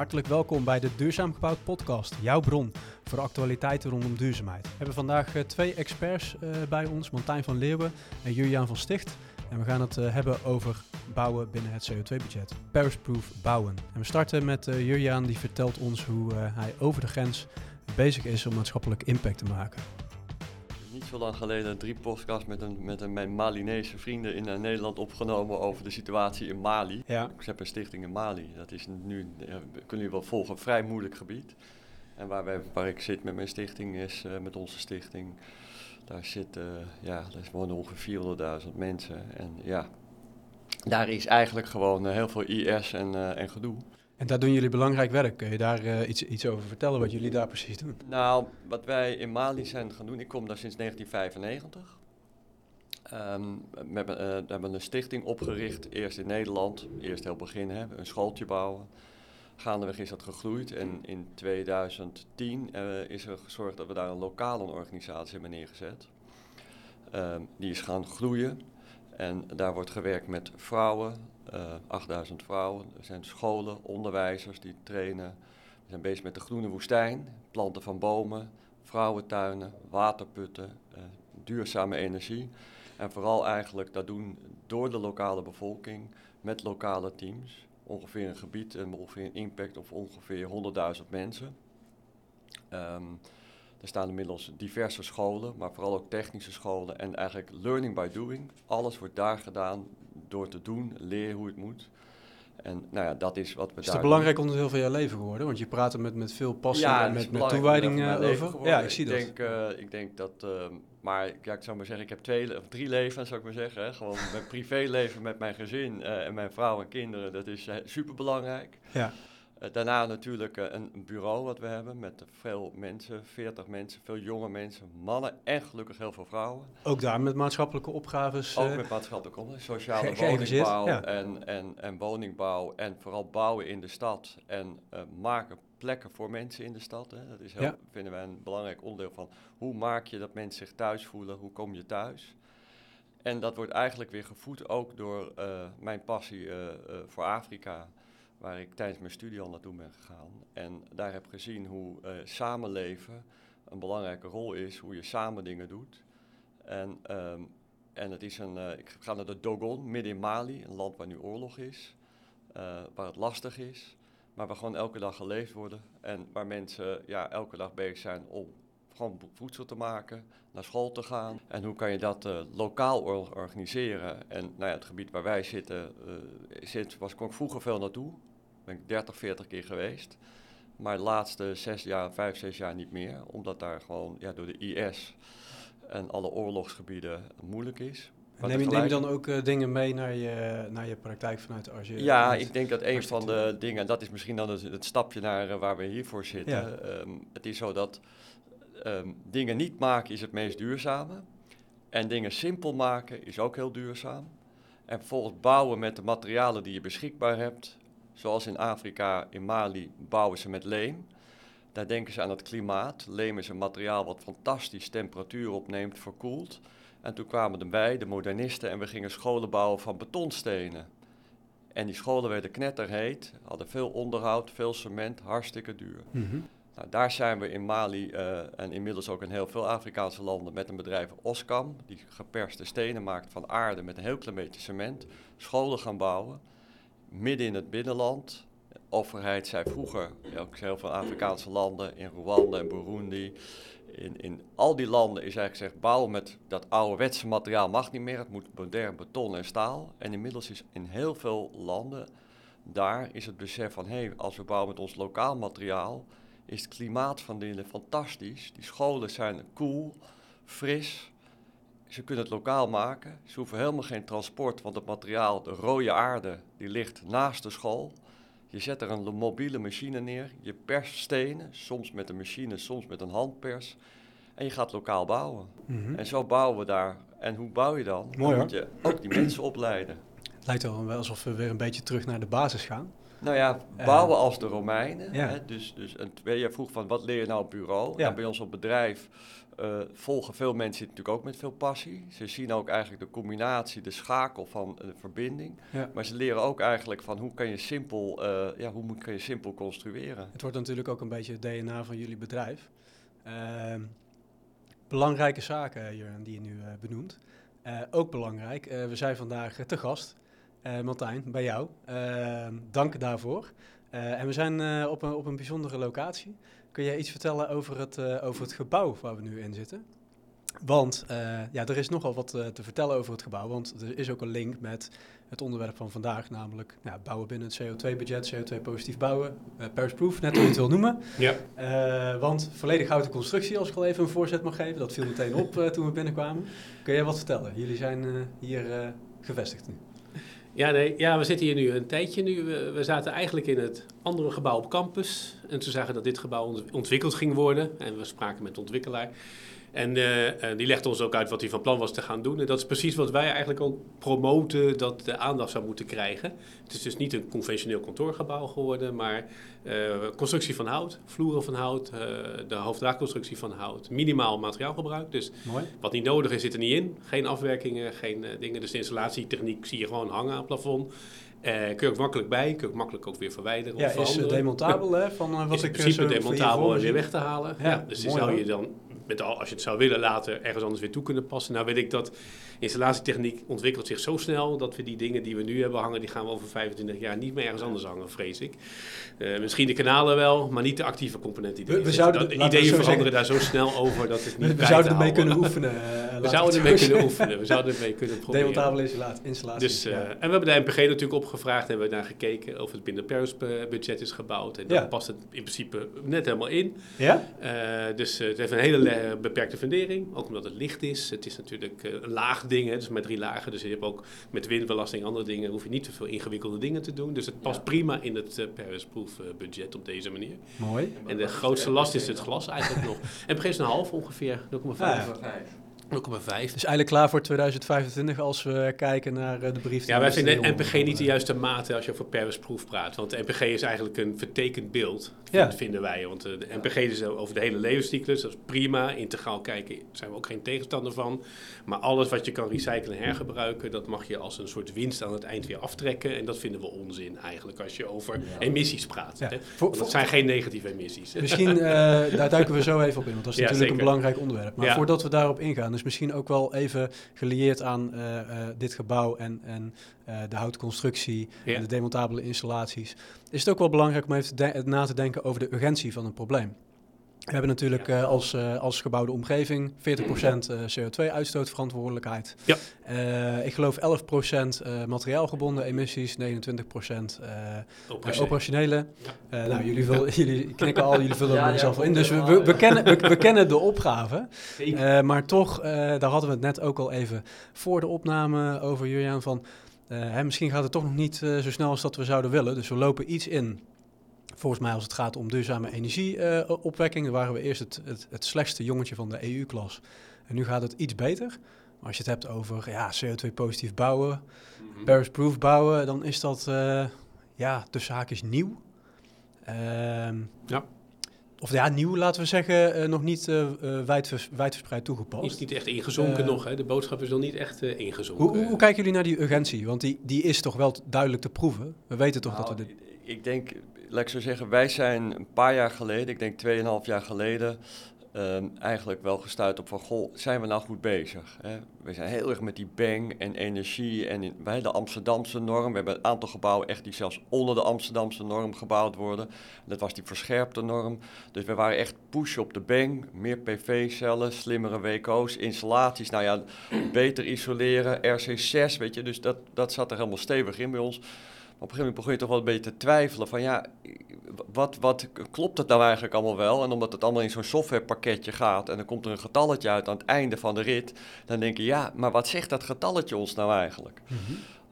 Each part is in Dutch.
Hartelijk welkom bij de Duurzaam Gebouwd podcast, jouw bron voor actualiteiten rondom duurzaamheid. We hebben vandaag eh, twee experts uh, bij ons, Martijn van Leeuwen en Julian van Sticht. En we gaan het uh, hebben over bouwen binnen het CO2-budget. Paris-proof bouwen. En we starten met Julian, die vertelt ons hoe hij over de grens bezig is om maatschappelijk impact te maken zo lang geleden drie podcasts met, een, met een, mijn Malinese vrienden in uh, Nederland opgenomen over de situatie in Mali. Ja. Ik heb een stichting in Mali. Dat is nu, uh, kunnen jullie wel volgen, een vrij moeilijk gebied. En waar, wij, waar ik zit met mijn stichting is, uh, met onze stichting, daar zitten, ja, daar wonen ongeveer 400.000 mensen. En ja, daar is eigenlijk gewoon heel veel IS en, en gedoe. En daar doen jullie belangrijk werk. Kun je daar uh, iets, iets over vertellen, wat jullie daar precies doen? Nou, wat wij in Mali zijn gaan doen, ik kom daar sinds 1995. Um, we, hebben, uh, we een stichting opgericht, eerst in Nederland, eerst heel begin, hè, een schooltje bouwen. Gaandeweg is dat gegroeid en in 2010 uh, eh, is er gezorgd dat we daar een lokale organisatie hebben neergezet. Um, die is gaan groeien en daar wordt gewerkt met vrouwen, eh, 8000 vrouwen. Er zijn scholen, onderwijzers die trainen. We zijn bezig met de groene woestijn, planten van bomen, vrouwentuinen, waterputten, uh, duurzame energie. En vooral eigenlijk dat doen door de lokale bevolking met lokale teams. Ongeveer een gebied en ongeveer een impact op ongeveer 100.000 mensen. Um, er staan inmiddels diverse scholen, maar vooral ook technische scholen en eigenlijk learning by doing. Alles wordt daar gedaan door te doen, leren hoe het moet. En nou ja, dat is wat we is daar. Is het belangrijk onderdeel van jouw leven geworden? Want je praat er met, met veel passie en met, met toewijding uh, over. Ja, ik zie ik dat. Denk, uh, ik denk dat. Uh, maar ja, ik zou maar zeggen, ik heb twee of drie levens, zou ik maar zeggen. Hè. Gewoon mijn privéleven met mijn gezin en mijn vrouw en kinderen, dat is super belangrijk. Ja. Uh, daarna natuurlijk uh, een bureau wat we hebben met veel mensen, 40 mensen, veel jonge mensen, mannen en gelukkig heel veel vrouwen. Ook daar met maatschappelijke opgaves? Ook uh, met maatschappelijke opgaves, sociale woningbouw ja. en, en, en woningbouw en vooral bouwen in de stad en maken plekken voor mensen in de stad. Hè. Dat is heel, ja. vinden wij een belangrijk onderdeel van hoe maak je dat mensen zich thuis voelen, hoe kom je thuis. En dat wordt eigenlijk weer gevoed ook door mijn passie voor Afrika waar ik tijdens mijn studie al naartoe ben gegaan. En daar heb gezien hoe uh, samenleven een belangrijke rol is, hoe je samen dingen doet. En, um, en het is een, uh, ik ga naar de Dogon, midden in Mali, een land waar nu oorlog is, uh, waar het lastig is, maar waar gewoon elke dag geleefd worden. En waar mensen ja, elke dag bezig zijn om gewoon voedsel te maken, naar school te gaan. En hoe kan je dat lokaal organiseren? En nou ja, het gebied waar wij zitten, zit, was ik ook vroeger veel naartoe ben ik 30, 40 keer geweest. Maar de laatste zes jaar, vijf, zes jaar niet meer. Omdat daar gewoon ja, door de IS en alle oorlogsgebieden moeilijk is. Neem je, neem je, dan ook uh, dingen mee naar je, naar je praktijk vanuit je... Ja, ik denk dat een van de dingen, dat is misschien dan het, het stapje naar uh, waar we hiervoor zitten. Ja. Um, het is zo dat um, dingen niet maken is het meest duurzame. En dingen simpel maken is ook heel duurzaam. En vervolgens bouwen met de materialen die je beschikbaar hebt, Zoals in Afrika, in Mali, bouwen ze met leem. Daar denken ze aan het klimaat. Leem is een materiaal wat fantastisch temperatuur opneemt, verkoelt. En toen kwamen erbij de modernisten en we gingen scholen bouwen van betonstenen. En die scholen werden knetterheet, hadden veel onderhoud, veel cement, hartstikke duur. Mm nou, daar zijn we in Mali uh, en inmiddels ook in heel veel Afrikaanse landen met een bedrijf Oscam, die geperste stenen maakt van aarde met een heel klein beetje cement, scholen gaan bouwen midden in het binnenland. De overheid zei vroeger, ook heel veel Afrikaanse landen, in Rwanda en Burundi, in, in al die landen is eigenlijk gezegd, bouwen met dat ouderwetse materiaal mag niet meer, het moet modern beton en staal. En inmiddels is in heel veel landen, daar is het besef van, hé, hey, als we bouwen met ons lokaal materiaal, is het klimaat van dingen fantastisch. Die scholen zijn koel, fris, ze kunnen het lokaal maken. Ze hoeven helemaal geen transport, want het materiaal, de rode aarde, die ligt naast de school. Je zet er een mobiele machine neer, je pers stenen, soms met een machine, soms met een handpers. En je gaat lokaal bouwen. Mhm. En zo bouwen we daar. En hoe bouw je dan? Mooi, dan moet je ook die mensen opleiden. Het lijkt wel alsof we weer een beetje terug naar de basis gaan. Nou ja, Eh, bouwen als de Romeinen. ja. Hè? Dus, dus een, je vroeg van wat leer je nou op bureau? Ja. Nou, bij ons op bedrijf eh, volgen veel mensen natuurlijk ook met veel passie. Ze zien ook eigenlijk de combinatie, de schakel van de verbinding. Ja. Maar ze leren ook eigenlijk van hoe kan je simpel, eh, ja, hoe moet, kan je simpel construeren. Het wordt natuurlijk ook een beetje het DNA van jullie bedrijf. Ehm, belangrijke zaken, Jurgen, die je nu eh, benoemt. Eh, ook belangrijk, eh, we zijn vandaag eh, te gast, eh Martijn, bij jou. Ehm, dank daarvoor. Eh, en we zijn eh, op, een, op een bijzondere locatie. Kun jij iets vertellen over het, eh, over het gebouw waar we nu in zitten? Want ja, er is nogal wat te vertellen over het gebouw. Want er is ook een link met het onderwerp van vandaag, namelijk ja, bouwen binnen het CO2-budget, CO2-positief bouwen, Paris-proof, net hoe je het wil noemen. Ja. Want volledig houten constructie, als ik al even een voorzet mag geven, dat viel meteen op toen we binnenkwamen. Kun jij wat vertellen? Jullie zijn hier gevestigd nu. Ja, nee, ja, we zitten hier nu een tijdje nu. We, we zaten eigenlijk in het andere gebouw op campus. En toen zagen we dat dit gebouw ont- ontwikkeld ging worden. En we spraken met de ontwikkelaar. En eh, eh, die legde ons ook uit wat hij van plan was te gaan doen. En dat is precies wat wij eigenlijk ook promoten dat de aandacht zou moeten krijgen. Het is dus niet een conventioneel kantoorgebouw geworden, maar eh, constructie van hout, vloeren van hout, de hoofddraagconstructie van hout. Minimaal materiaalgebruik, dus Mooi. wat niet nodig is, zit er niet in. Geen afwerkingen, geen dingen. Dus de installatietechniek zie je gewoon hangen aan het plafond. Eh kun je ook makkelijk bij, kun je ook makkelijk ook weer verwijderen Ja, of is veranderen. demontabel hè, van wat is in ik principe zo demontabel en weer weg te halen. Ja, Ja, dus die zou je dan, met al, als je het zou willen, later ergens anders weer toe kunnen passen. Nou weet ik dat installatietechniek ontwikkelt zich zo snel dat we die dingen die we nu hebben hangen, die gaan we over 25 jaar niet meer ergens anders hangen, vrees ik. Eh, misschien de kanalen wel, maar niet de actieve componenten die We- we zouden Dat- we ideeën zo veranderen daar zo snel over dat het niet We, we bij zouden ermee kunnen oefenen. eh, We we zouden ermee kunnen oefenen. We zouden ermee kunnen proberen. Demontabele installa- installaties. Dus, eh, ja. En we hebben de NPG natuurlijk opgevraagd en we hebben daar gekeken of het binnen het Paris-budget is gebouwd. En dan Ja. past het in principe net helemaal in. ja? Eh, dus eh, het heeft een hele le- beperkte fundering, ook omdat het licht is. Het is natuurlijk eh, een laag ding, hè, dus met drie lagen. Dus je hebt ook met windbelasting en andere dingen, hoef je niet te veel ingewikkelde dingen te doen. Dus het past prima in het eh, Paris-proof eh, budget op deze manier. Mooi. En de grootste last is het glas eigenlijk nog. NPG is een half ongeveer, 0,5. Ah, ja. 0,5. Dus eigenlijk klaar voor 2025 als we kijken naar eh, de brief. Ja, wij we vinden. NPG niet de juiste mate als je over Paris-proof praat. Want de NPG is eigenlijk een vertekend beeld, Ja. vind- vinden wij. Want eh, de NPG is over de hele levenscyclus, dat is prima. Integraal kijken zijn we ook geen tegenstander van. Maar alles wat je kan recyclen en hergebruiken, dat mag je als een soort winst aan het eind weer aftrekken. En dat vinden we onzin eigenlijk als je over emissies praat. Ja. Hè? Want dat zijn geen negatieve emissies. Misschien, eh, daar duiken we zo even op in, want dat is natuurlijk een belangrijk onderwerp. Maar voordat we daarop ingaan, is misschien ook wel even gelieerd aan eh, dit gebouw en, en de houtconstructie en de demontabele installaties. Is het ook wel belangrijk om even na te denken over de urgentie van een probleem. We hebben natuurlijk eh, als, eh, als gebouwde omgeving 40% eh, CO2-uitstootverantwoordelijkheid. Ja. Eh, ik geloof 11% eh, materiaalgebonden emissies, 29% eh, Operationeel. operationele. Ja. Eh, nou, jullie, vul, jullie knikken al, jullie vullen Ja, er ja, zelf wel in. Dus we, we, kennen, we, we kennen de opgave. Eh, maar toch, eh, daar hadden we het net ook al even voor de opname over, Julian. Van, hè, misschien gaat het toch nog niet eh, zo snel als dat we zouden willen. Dus we lopen iets in. Volgens mij als het gaat om duurzame energieopwekking. daar waren we eerst het, het, het slechtste jongetje van de EU-klas. En nu gaat het iets beter. Maar als je het hebt over ja, CO2-positief bouwen, Mhm. Paris-proof bouwen, dan is dat eh, ja, tussen haakjes nieuw. Ehm, Ja. Of ja, nieuw laten we zeggen, eh, nog niet eh eh, wijdvers- wijdverspreid toegepast. Is niet echt ingezonken nog. Hè? De boodschap is nog niet echt eh, ingezonken. Hoe, hoe, hoe kijken jullie naar die urgentie? Want die, die is toch wel duidelijk te proeven. We weten toch dat we Nou, dit... Ik denk, laat ik zo zeggen, wij zijn een paar jaar geleden, ik denk 2,5 jaar geleden, ehm, eigenlijk wel gestuurd op van, goh, zijn we nou goed bezig? Hè? We zijn heel erg met die bang en energie en wij de Amsterdamse norm. We hebben een aantal gebouwen echt die zelfs onder de Amsterdamse norm gebouwd worden. Dat was die verscherpte norm. Dus we waren echt push op de bang, meer PV-cellen, slimmere WKO's, installaties, nou ja, beter isoleren, RC6, weet je. Dus dat, dat zat er helemaal stevig in bij ons. Op een gegeven moment begon je toch wel een beetje te twijfelen van ja, wat, wat klopt het nou eigenlijk allemaal wel? En omdat het allemaal in zo'n softwarepakketje gaat en dan komt er een getalletje uit aan het einde van de rit, dan denk je ja, maar wat zegt dat getalletje ons nou eigenlijk?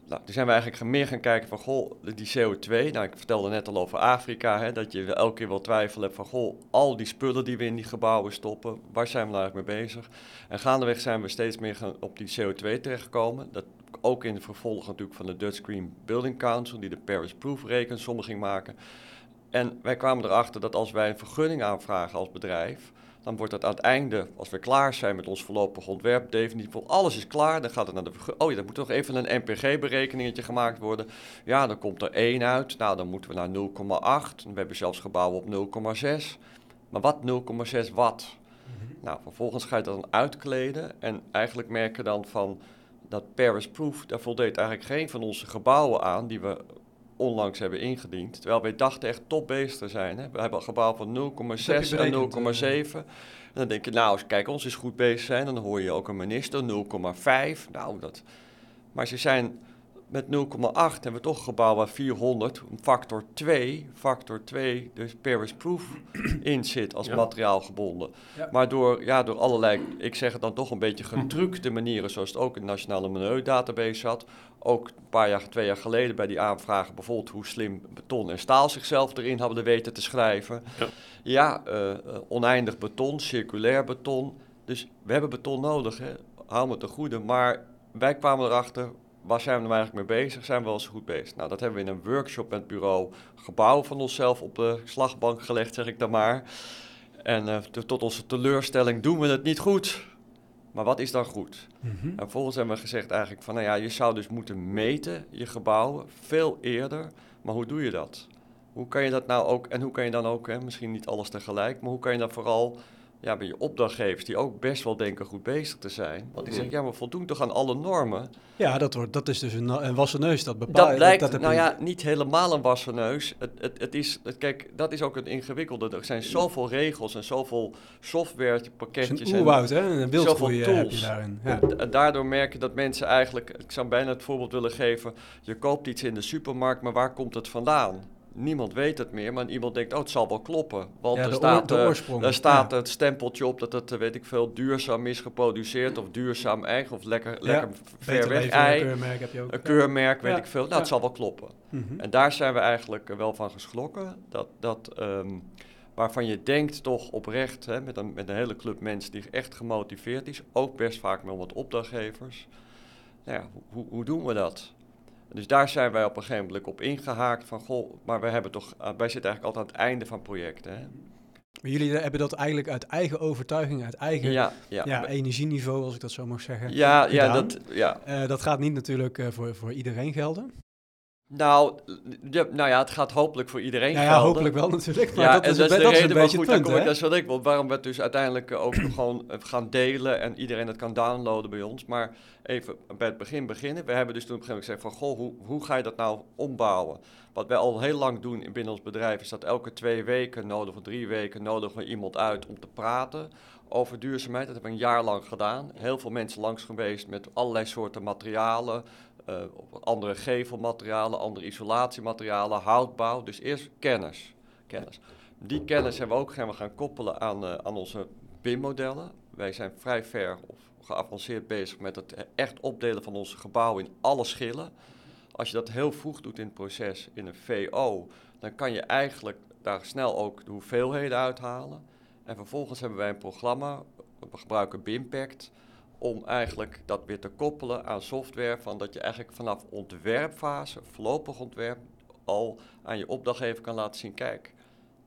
Nou, toen zijn we eigenlijk meer gaan kijken van, goh, die CO2, nou ik vertelde net al over Afrika, hè, dat je elke keer wel twijfel hebt van, goh, al die spullen die we in die gebouwen stoppen, waar zijn we nou eigenlijk mee bezig? En gaandeweg zijn we steeds meer gaan op die CO2 terechtgekomen. Dat ook in het vervolg natuurlijk van de Dutch Green Building Council, die de Paris Proof rekensom ging maken. En wij kwamen erachter dat als wij een vergunning aanvragen als bedrijf, dan wordt het aan het einde, als we klaar zijn met ons voorlopig ontwerp, definitief, alles is klaar, dan gaat het naar de Oh ja, dan moet toch even een NPG-berekeningetje gemaakt worden. Ja, dan komt er 1 uit. Nou, dan moeten we naar 0,8. We hebben zelfs gebouwen op 0,6. Maar wat 0,6 watt? Mhm. Nou, vervolgens ga je dat dan uitkleden en eigenlijk merken dan van dat Paris Proof, daar voldeed eigenlijk geen van onze gebouwen aan die we onlangs hebben ingediend. Terwijl wij dachten echt top bezig te zijn. Hè. We hebben een gebouw van 0,6 en 0,7. Eh? En dan denk je, nou, kijk, ons is goed bezig zijn. Dan hoor je ook een minister, 0,5. Nou, dat... Maar ze zijn met 0,8 hebben we toch een gebouw waar 400, factor 2, factor 2, dus Paris Proof in zit als materiaal gebonden. Maar door, ja, door allerlei, ik zeg het dan toch een beetje getructe manieren, zoals het ook in de Nationale Milieudatabase zat, ook een paar jaar, twee jaar geleden bij die aanvragen, bijvoorbeeld hoe slim beton en staal zichzelf erin hadden weten te schrijven. Ja, ja uh, oneindig beton, circulair beton. Dus we hebben beton nodig, hè. hou me te goede. Maar wij kwamen erachter, waar zijn we nou eigenlijk mee bezig? Zijn we wel zo goed bezig? Nou, dat hebben we in een workshop met het bureau gebouw van onszelf op de slagbank gelegd, zeg ik dan maar. En uh, tot onze teleurstelling doen we het niet goed. Maar wat is dan goed? Mm -hmm. En vervolgens hebben we gezegd eigenlijk van, nou ja, je zou dus moeten meten je gebouwen veel eerder. Maar hoe doe je dat? Hoe kan je dat nou ook, en hoe kan je dan ook, hè, misschien niet alles tegelijk, maar hoe kan je dan vooral ja, bij je opdrachtgevers die ook best wel denken goed bezig te zijn. Want die zeggen, ja, maar voldoen toch aan alle normen? Ja, dat, wordt, dat is dus een, een wassen neus. Dat bepaalt. Dat blijkt, dat, nou ja, niet helemaal een wassen neus. Het, het, het is, het, kijk, dat is ook een ingewikkelde. Er zijn zoveel regels en zoveel softwarepakketjes. Het is een oerwoud, hè? Een wildgroei heb je daarin. Ja. En daardoor merk je dat mensen eigenlijk, ik zou bijna het voorbeeld willen geven, je koopt iets in de supermarkt, maar waar komt het vandaan? Niemand weet het meer, maar iemand denkt, oh, het zal wel kloppen. Want er staat, uh, er staat het stempeltje op dat het, weet ik veel, duurzaam is geproduceerd, of duurzaam eigen, of lekker, lekker ver weg ei. Een keurmerk heb je ook. Een keurmerk, weet ik veel. Nou, het zal wel kloppen. Mhm. En daar zijn we eigenlijk wel van geschrokken, dat, dat ehm, waarvan je denkt toch oprecht, hè, met, een, met een hele club mensen die echt gemotiveerd is, ook best vaak met wat opdrachtgevers. Nou ja, hoe, hoe doen we dat? Dus daar zijn wij op een gegeven moment op ingehaakt van, goh, maar wij, hebben toch, eh, wij zitten eigenlijk altijd aan het einde van projecten. Hè? Maar jullie hebben dat eigenlijk uit eigen overtuiging, uit eigen ja, ja. energieniveau, als ik dat zo mag zeggen. Ja, ja, dat, ja. Uh, dat gaat niet natuurlijk uh, voor, voor iedereen gelden. Nou, nou ja, het gaat hopelijk voor iedereen nou ja, hopelijk wel natuurlijk. Maar ja, dat, is, dat is de reden waarom goed, punt, dat is wat ik wil. Waarom we het dus uiteindelijk ook gewoon gaan delen en iedereen het kan downloaden bij ons. Maar even bij het begin beginnen. We hebben dus toen op een gegeven moment gezegd van, goh, hoe, hoe ga je dat nou ombouwen? Wat wij al heel lang doen binnen ons bedrijf is dat elke twee weken nodig of drie weken nodigen we iemand uit om te praten over duurzaamheid. Dat hebben we een jaar lang gedaan. Heel veel mensen langs geweest met allerlei soorten materialen, uh, andere gevelmaterialen, andere isolatiematerialen, houtbouw. Dus eerst kennis. kennis. Die kennis hebben we ook gaan, we gaan koppelen aan, uh, aan onze BIM-modellen. Wij zijn vrij ver of geavanceerd bezig met het echt opdelen van onze gebouwen in alle schillen. Als je dat heel vroeg doet in het proces, in een VO, dan kan je eigenlijk daar snel ook de hoeveelheden uithalen. En vervolgens hebben wij een programma, we gebruiken BIMPACT, om eigenlijk dat weer te koppelen aan software, van dat je eigenlijk vanaf ontwerpfase, voorlopig ontwerp, al aan je opdrachtgever kan laten zien, kijk,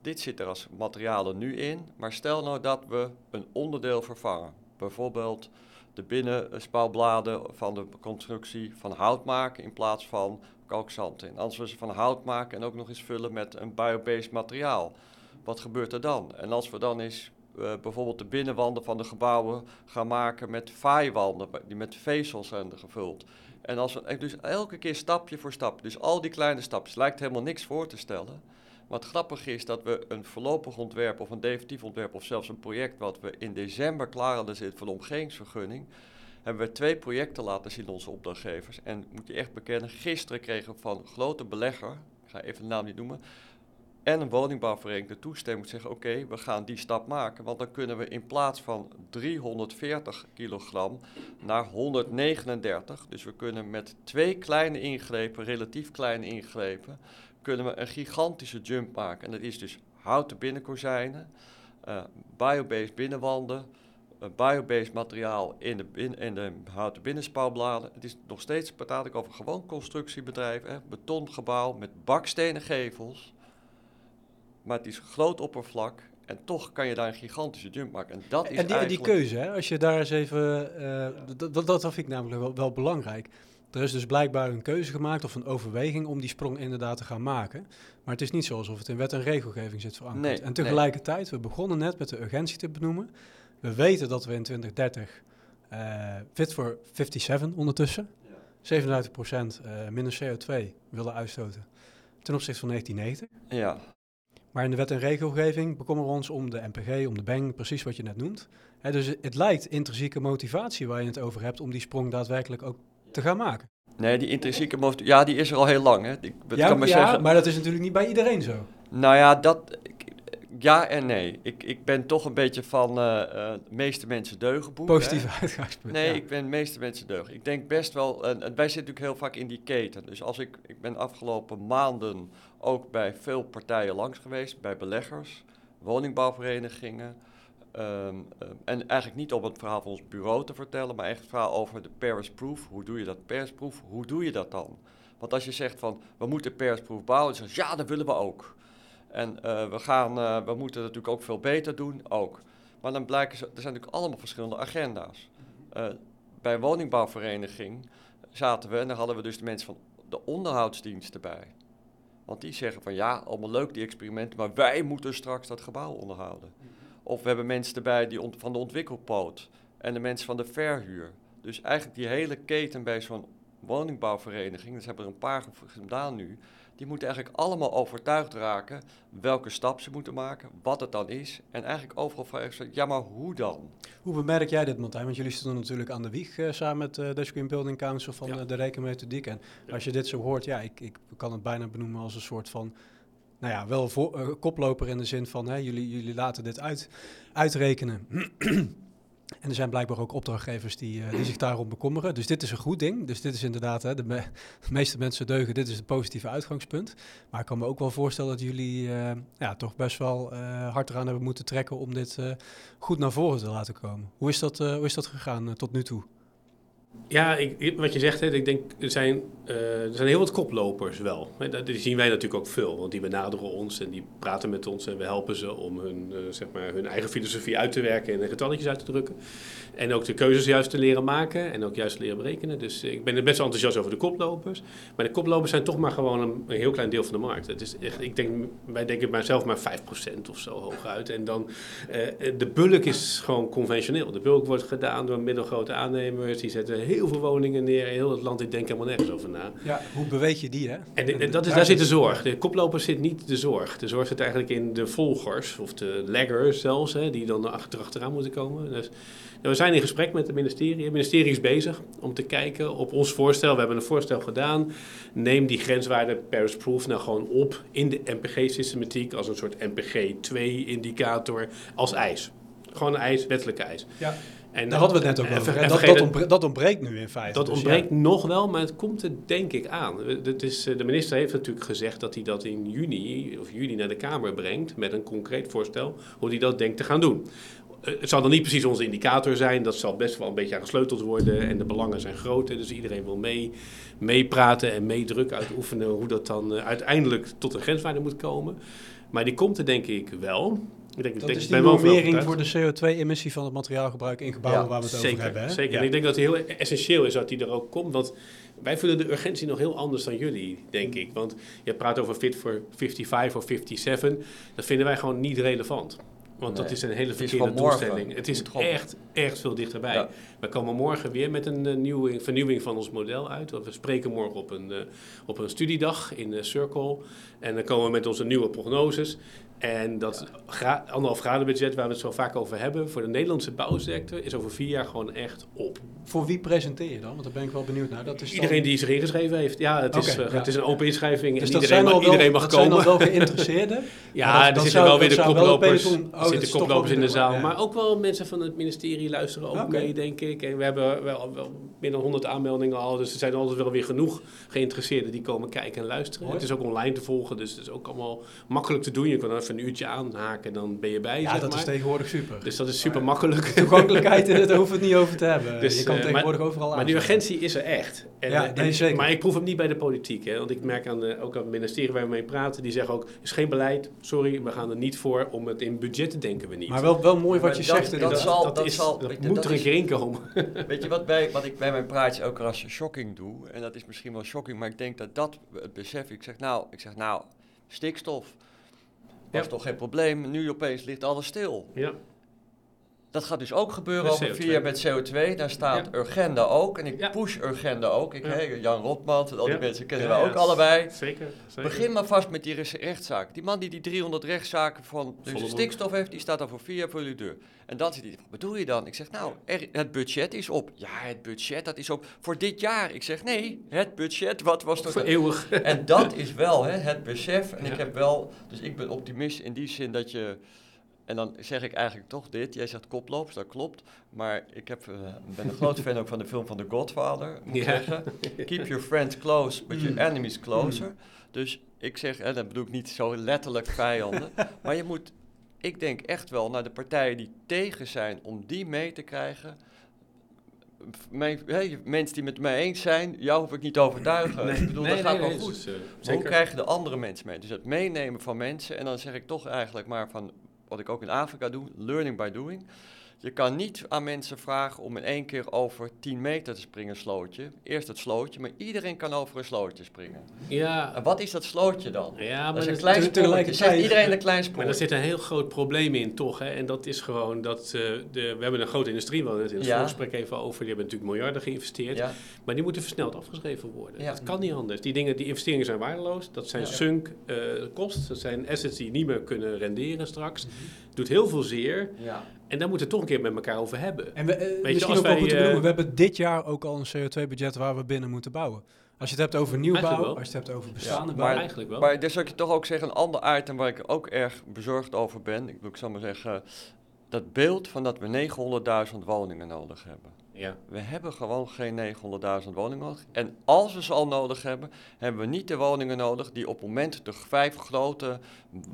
dit zit er als materialen nu in, maar stel nou dat we een onderdeel vervangen. Bijvoorbeeld de binnenspouwbladen van de constructie van hout maken in plaats van kalkzand in. Als we ze van hout maken en ook nog eens vullen met een biobased materiaal, wat gebeurt er dan? En als we dan eens uh, bijvoorbeeld de binnenwanden van de gebouwen gaan maken met vaaiwanden, die met vezels zijn gevuld. En als we, dus elke keer stapje voor stap, dus al die kleine stapjes, lijkt helemaal niks voor te stellen. Maar het grappige is dat we een voorlopig ontwerp of een definitief ontwerp of zelfs een project wat we in december klaar hadden zitten voor de omgevingsvergunning, hebben we twee projecten laten zien onze opdrachtgevers. En moet je echt bekennen, gisteren kregen we van grote belegger, ik ga even de naam niet noemen, en een woningbouwvereniging de toestemming zeggen: oké, we gaan die stap maken. Want dan kunnen we in plaats van 340 kilogram naar 139. Dus we kunnen met twee kleine ingrepen, relatief kleine ingrepen, kunnen we een gigantische jump maken. En dat is dus houten binnenkozijnen, uh, biobased binnenwanden, uh, biobased materiaal in de, in de houten binnenspouwbladen. Het is nog steeds, praat ik over gewoon constructiebedrijf, hè, betongebouw met bakstenen gevels. Maar het is groot oppervlak en toch kan je daar een gigantische jump maken. En, dat is en die, eigenlijk... die keuze, hè, als je daar eens even... Uh, dat, dat, dat vind ik namelijk wel, wel belangrijk. Er is dus blijkbaar een keuze gemaakt of een overweging om die sprong inderdaad te gaan maken. Maar het is niet zo alsof het in wet en regelgeving zit verankerd. Nee, en tegelijkertijd, we begonnen net met de urgentie te benoemen. We weten dat we in 2030 uh, fit for 57 ondertussen, ja. 37% uh, minder CO2 willen uitstoten ten opzichte van 1990. Ja. Maar in de wet en regelgeving bekommeren we ons om de MPG, om de BENG, precies wat je net noemt. He, dus het lijkt intrinsieke motivatie waar je het over hebt om die sprong daadwerkelijk ook te gaan maken. Nee, die intrinsieke motivatie, ja, die is er al heel lang. Hè. Ik, ja, kan maar, ja zeggen, maar dat is natuurlijk niet bij iedereen zo. Nou ja, dat, ja en nee. Ik, ik ben toch een beetje van uh, uh, meeste mensen deugen boek. Positieve uitgangspunt. Nee, ja. ik ben meeste mensen deugen. Ik denk best wel, en, en wij zitten natuurlijk heel vaak in die keten. Dus als ik, ik ben afgelopen maanden ook bij veel partijen langs geweest, bij beleggers, woningbouwverenigingen. Um, um, en eigenlijk niet om het verhaal van ons bureau te vertellen, maar echt het verhaal over de Paris Proof. Hoe doe je dat Paris Proof? Hoe doe je dat dan? Want als je zegt van, we moeten Paris Proof bouwen, dan zeg je, ja, dat willen we ook. En uh, we, gaan, uh, we moeten natuurlijk ook veel beter doen, ook. Maar dan blijken ze, er zijn natuurlijk allemaal verschillende agenda's. Uh, bij een woningbouwvereniging zaten we en dan hadden we dus de mensen van de onderhoudsdienst erbij. Want die zeggen van ja, allemaal leuk die experimenten, maar wij moeten straks dat gebouw onderhouden. Of we hebben mensen erbij die van de ontwikkelpoot en de mensen van de verhuur. Dus eigenlijk die hele keten bij zo'n woningbouwvereniging, dat hebben er een paar gedaan nu, die moeten eigenlijk allemaal overtuigd raken welke stap ze moeten maken, wat het dan is. En eigenlijk overal vragen ja, maar hoe dan? Hoe bemerk jij dit, Martijn? Want jullie stonden natuurlijk aan de wieg uh, samen met uh, de Green Building Council van ja. uh, de rekenmethodiek. En ja. als je dit zo hoort, ja, ik, ik kan het bijna benoemen als een soort van nou ja, wel voor, uh, koploper in de zin van hè, jullie, jullie laten dit uit, uitrekenen. en er zijn blijkbaar ook opdrachtgevers die, uh, die zich daarom bekommeren. Dus dit is een goed ding. Dus dit is inderdaad, hè, de, me de, meeste mensen deugen, dit is het positieve uitgangspunt. Maar ik kan me ook wel voorstellen dat jullie uh, ja, toch best wel hard eraan hebben moeten trekken om dit goed naar voren te laten komen. Hoe is dat, hoe is dat gegaan tot nu toe? Ja, ik, wat je zegt, hè, ik denk, er zijn, uh, er zijn heel wat koplopers wel. Dat zien wij natuurlijk ook veel, want die benaderen ons en die praten met ons en we helpen ze om hun, uh, zeg maar, hun eigen filosofie uit te werken en getalletjes uit te drukken. En ook de keuzes juist te leren maken en ook juist te leren berekenen. Dus ik ben best wel enthousiast over de koplopers. Maar de koplopers zijn toch maar gewoon een, heel klein deel van de markt. Het is echt, ik denk, wij denken zelf maar 5% of zo hooguit. En dan, de bulk is gewoon conventioneel. De bulk wordt gedaan door middelgrote aannemers, die zetten heel veel woningen neer in heel het land. Ik denk helemaal nergens over na. Ja, hoe beweeg je die, hè? En, en dat is, daar zit de zorg. De koplopers zit niet de zorg. De zorg zit eigenlijk in de volgers, of de laggers zelfs, hè, die dan achter, achteraan moeten komen. Dus, nou, we zijn in gesprek met het ministerie. Het ministerie is bezig om te kijken op ons voorstel. We hebben een voorstel gedaan. Neem die grenswaarde Paris Proof nou gewoon op in de NPG-systematiek als een soort NPG-2-indicator als eis. Gewoon een eis, wettelijke eis. Ja. En daar hadden we het net ook over. En dat, dat, ontbreekt, dat, ontbreekt nu in feite. Dat dus ontbreekt ja. nog wel, maar het komt er denk ik aan. Het is, de minister heeft natuurlijk gezegd dat hij dat in juni of juli naar de Kamer brengt met een concreet voorstel hoe hij dat denkt te gaan doen. Het zal dan niet precies onze indicator zijn, dat zal best wel een beetje aan gesleuteld worden en de belangen zijn groot, dus iedereen wil mee, meepraten en meedruk uitoefenen hoe dat dan uiteindelijk tot een grenswaarde moet komen. Maar die komt er denk ik wel. Ik denk, dat is die normering voor de CO2-emissie van het materiaalgebruik in gebouwen ja, waar we het zeker, over hebben. Hè? Zeker, ja. en ik denk dat het heel essentieel is dat die er ook komt, want wij voelen de urgentie nog heel anders dan jullie, denk ik. Want je praat over fit for 55 of 57, dat vinden wij gewoon niet relevant. Want nee, dat is een hele verkeerde doelstelling. Het is echt, echt veel dichterbij. Ja. We komen morgen weer met een uh, nieuwe vernieuwing van ons model uit. Want we spreken morgen op een, uh, op een studiedag in uh, Circle. En dan komen we met onze nieuwe prognoses. En dat gra anderhalf graden budget waar we het zo vaak over hebben voor de Nederlandse bouwsector is over vier jaar gewoon echt op. Voor wie presenteer je dan? Want daar ben ik wel benieuwd naar. Dat is iedereen die zich ingeschreven heeft. Ja, het, is, uh, ja. het is een open inschrijving dus en iedereen, mag, iedereen mag dat komen. zijn al wel geïnteresseerden. ja, er zitten wel weer de koplopers, oh, er zitten koplopers in de zaal. Ja. Maar ook wel mensen van het ministerie luisteren ook okay. mee, denk ik. En we hebben wel, wel meer dan 100 aanmeldingen al. Dus er zijn altijd wel weer genoeg geïnteresseerden die komen kijken en luisteren. Het is ook online te volgen, dus het is ook allemaal makkelijk te doen. Je kan er even een uurtje aanhaken, dan ben je bij. Ja, zeg dat maar. is tegenwoordig super. Dus dat is super makkelijk. Toegankelijkheid, daar hoeven we het niet over te hebben. Dus, je kan eh, tegenwoordig overal aan. Maar die urgentie is er echt. En, Ja, eh, nee, en- zeker. Maar ik proef hem niet bij de politiek. Hè? Want ik merk aan de, ook aan het ministerie waar we mee praten, die zeggen ook, is geen beleid, sorry, we gaan er niet voor, om het in budgetten denken we niet. Maar wel, wel mooi wat Maar je dat- zegt. dat inderdaad. zal- dat is, zal- dat moet dat er een is- keer in komen. Weet je wat, bij, wat ik bij mijn praatje ook als shocking doe, en dat is misschien wel shocking, maar ik denk dat dat het besef, ik zeg nou, ik zeg nou, stikstof was toch geen probleem, nu opeens ligt alles stil. Ja. Dat gaat dus ook gebeuren Met over CO2. vier jaar met CO2. Daar staat Urgenda ook. En ik Ja. push Urgenda ook. Ik, Ja. Jan Rotman, al die Ja. mensen kennen Ja, we ja. ook allebei. Zeker. zeker. Begin maar vast met die rechtszaak. Die man die die 300 rechtszaken van dus Volle stikstof heeft, die staat dan voor vier jaar voor je deur. En dan zit hij, wat bedoel je dan? Ik zeg, nou, er- het budget is op. Ja, het budget, dat is op voor dit jaar. Ik zeg, nee, het budget, wat was toch... Voor eeuwig. En dat is wel hè, het besef. En Ja. ik heb wel, dus ik ben optimist in die zin dat je. En dan zeg ik eigenlijk toch dit. Jij zegt koplopers, dat klopt. Maar ik heb, eh, ben een groot fan ook van de film van The Godfather. Moet ik zeggen. Keep your friends close, but your enemies closer. Dus ik zeg, en dat bedoel ik niet zo letterlijk vijanden. maar je moet, ik denk echt wel naar de partijen die tegen zijn om die mee te krijgen. Mijn, mensen die met mij eens zijn, jou hoef ik niet te overtuigen. ik bedoel, dat gaat wel goed. dus, eh. Hoe krijg je de andere mensen mee? Dus het meenemen van mensen. En dan zeg ik toch eigenlijk maar van wat ik ook in Afrika doe: learning by doing. Je kan niet aan mensen vragen om in één keer over 10 meter te springen, slootje. Eerst het slootje, maar iedereen kan over een slootje springen. Ja, En wat is dat slootje dan? ja dat maar is een dat- klein spoortje. Zegt iedereen een klein Maar spoor. daar zit een heel groot probleem in, toch? Hè? En dat is gewoon dat eh, de, we hebben een grote industrie, we hadden het in het Ja. voorgesprek even over, die hebben natuurlijk miljarden geïnvesteerd, Ja, maar die moeten versneld afgeschreven worden. Ja. Dat kan niet anders. Die, dingen, die investeringen zijn waardeloos, dat zijn Ja. sunk eh costs, dat zijn assets die niet meer kunnen renderen straks. Mhm. Doet heel veel zeer ja. En daar moeten we het toch een keer met elkaar over hebben. En we, eh, misschien als ook wel wij, goed te eh, benoemen, we hebben dit jaar ook al een CO2-budget waar we binnen moeten bouwen. Als je het hebt over nieuwbouw, als je het hebt over bestaande Ja, bouw. maar- Eigenlijk wel. Maar daar zou ik je toch ook zeggen, een ander item waar ik ook erg bezorgd over ben. Ik, ik zal maar zeggen, dat beeld van dat we 900.000 woningen nodig hebben. Ja. We hebben gewoon geen 900.000 woningen nodig. En als we ze al nodig hebben, hebben we niet de woningen nodig die op het moment de vijf grote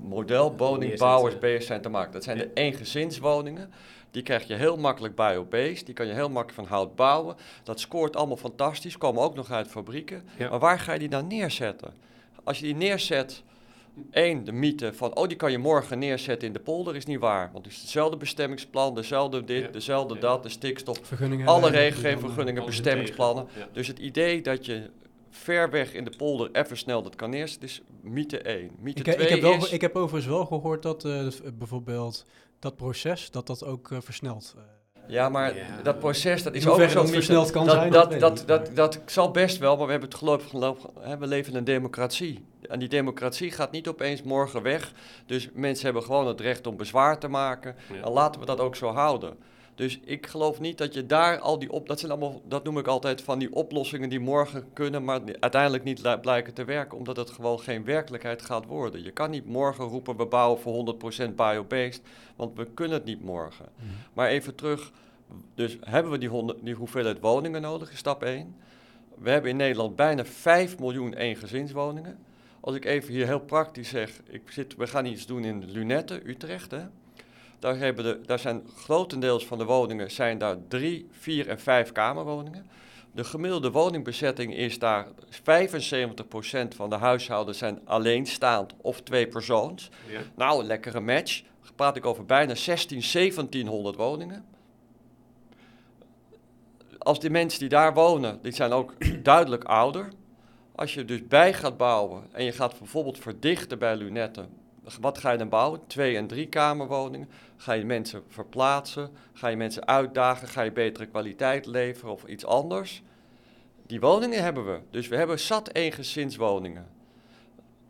modelwoningbouwers bezig zijn te maken. Dat zijn de eengezinswoningen. Die krijg je heel makkelijk biobased. Die kan je heel makkelijk van hout bouwen. Dat scoort allemaal fantastisch. Komen ook nog uit fabrieken. Ja. Maar waar ga je die dan neerzetten? Als je die neerzet, één, de mythe van, oh, die kan je morgen neerzetten in de polder, is niet waar. Want het is hetzelfde bestemmingsplan, dezelfde dit, Ja. dezelfde Ja. dat, de stikstof. Vergunningen Alle hebben, regelgevingvergunningen, Alles bestemmingsplannen. Ja. Dus het idee dat je ver weg in de polder even snel dat kan neerzetten, is mythe 1. Mythe Ik, ik, 2 heb wel, is... ik heb overigens wel gehoord dat eh, bijvoorbeeld dat proces, dat dat ook eh, versnelt. Eh, Ja, maar Ja. dat proces, dat is ook dat mythe. versneld kan dat, zijn, dat, dat dat, ik dat, niet. dat, zal best wel, maar we hebben het geloof, geloof hè, we leven in een democratie. En die democratie gaat niet opeens morgen weg. Dus mensen hebben gewoon het recht om bezwaar te maken. Ja. En laten we dat ook zo houden. Dus ik geloof niet dat je daar al die op... Dat zijn allemaal, dat noem ik altijd van die oplossingen die morgen kunnen... maar uiteindelijk niet li- blijken te werken... omdat het gewoon geen werkelijkheid gaat worden. Je kan niet morgen roepen we bouwen voor 100% biobased... want we kunnen het niet morgen. Maar even terug, dus hebben we die, 100, die hoeveelheid woningen nodig, is stap 1. We hebben in Nederland bijna 5 miljoen eengezinswoningen. Als ik even hier heel praktisch zeg, ik zit, we gaan iets doen in Lunetten, Utrecht. Hè? Daar, hebben de, daar zijn grotendeels van de woningen zijn daar drie, vier en vijf kamerwoningen. De gemiddelde woningbezetting is daar 75% van de huishoudens zijn alleenstaand of twee persoons. Ja. Nou, een lekkere match. Dan praat ik over bijna 16, 1700 woningen. Als die mensen die daar wonen, die zijn ook duidelijk ouder. Als je dus bij gaat bouwen en je gaat bijvoorbeeld verdichten bij lunetten, wat ga je dan bouwen? Twee- en drie kamerwoningen. Ga je mensen verplaatsen? Ga je mensen uitdagen? Ga je betere kwaliteit leveren of iets anders? Die woningen hebben we. Dus we hebben zat eengezinswoningen.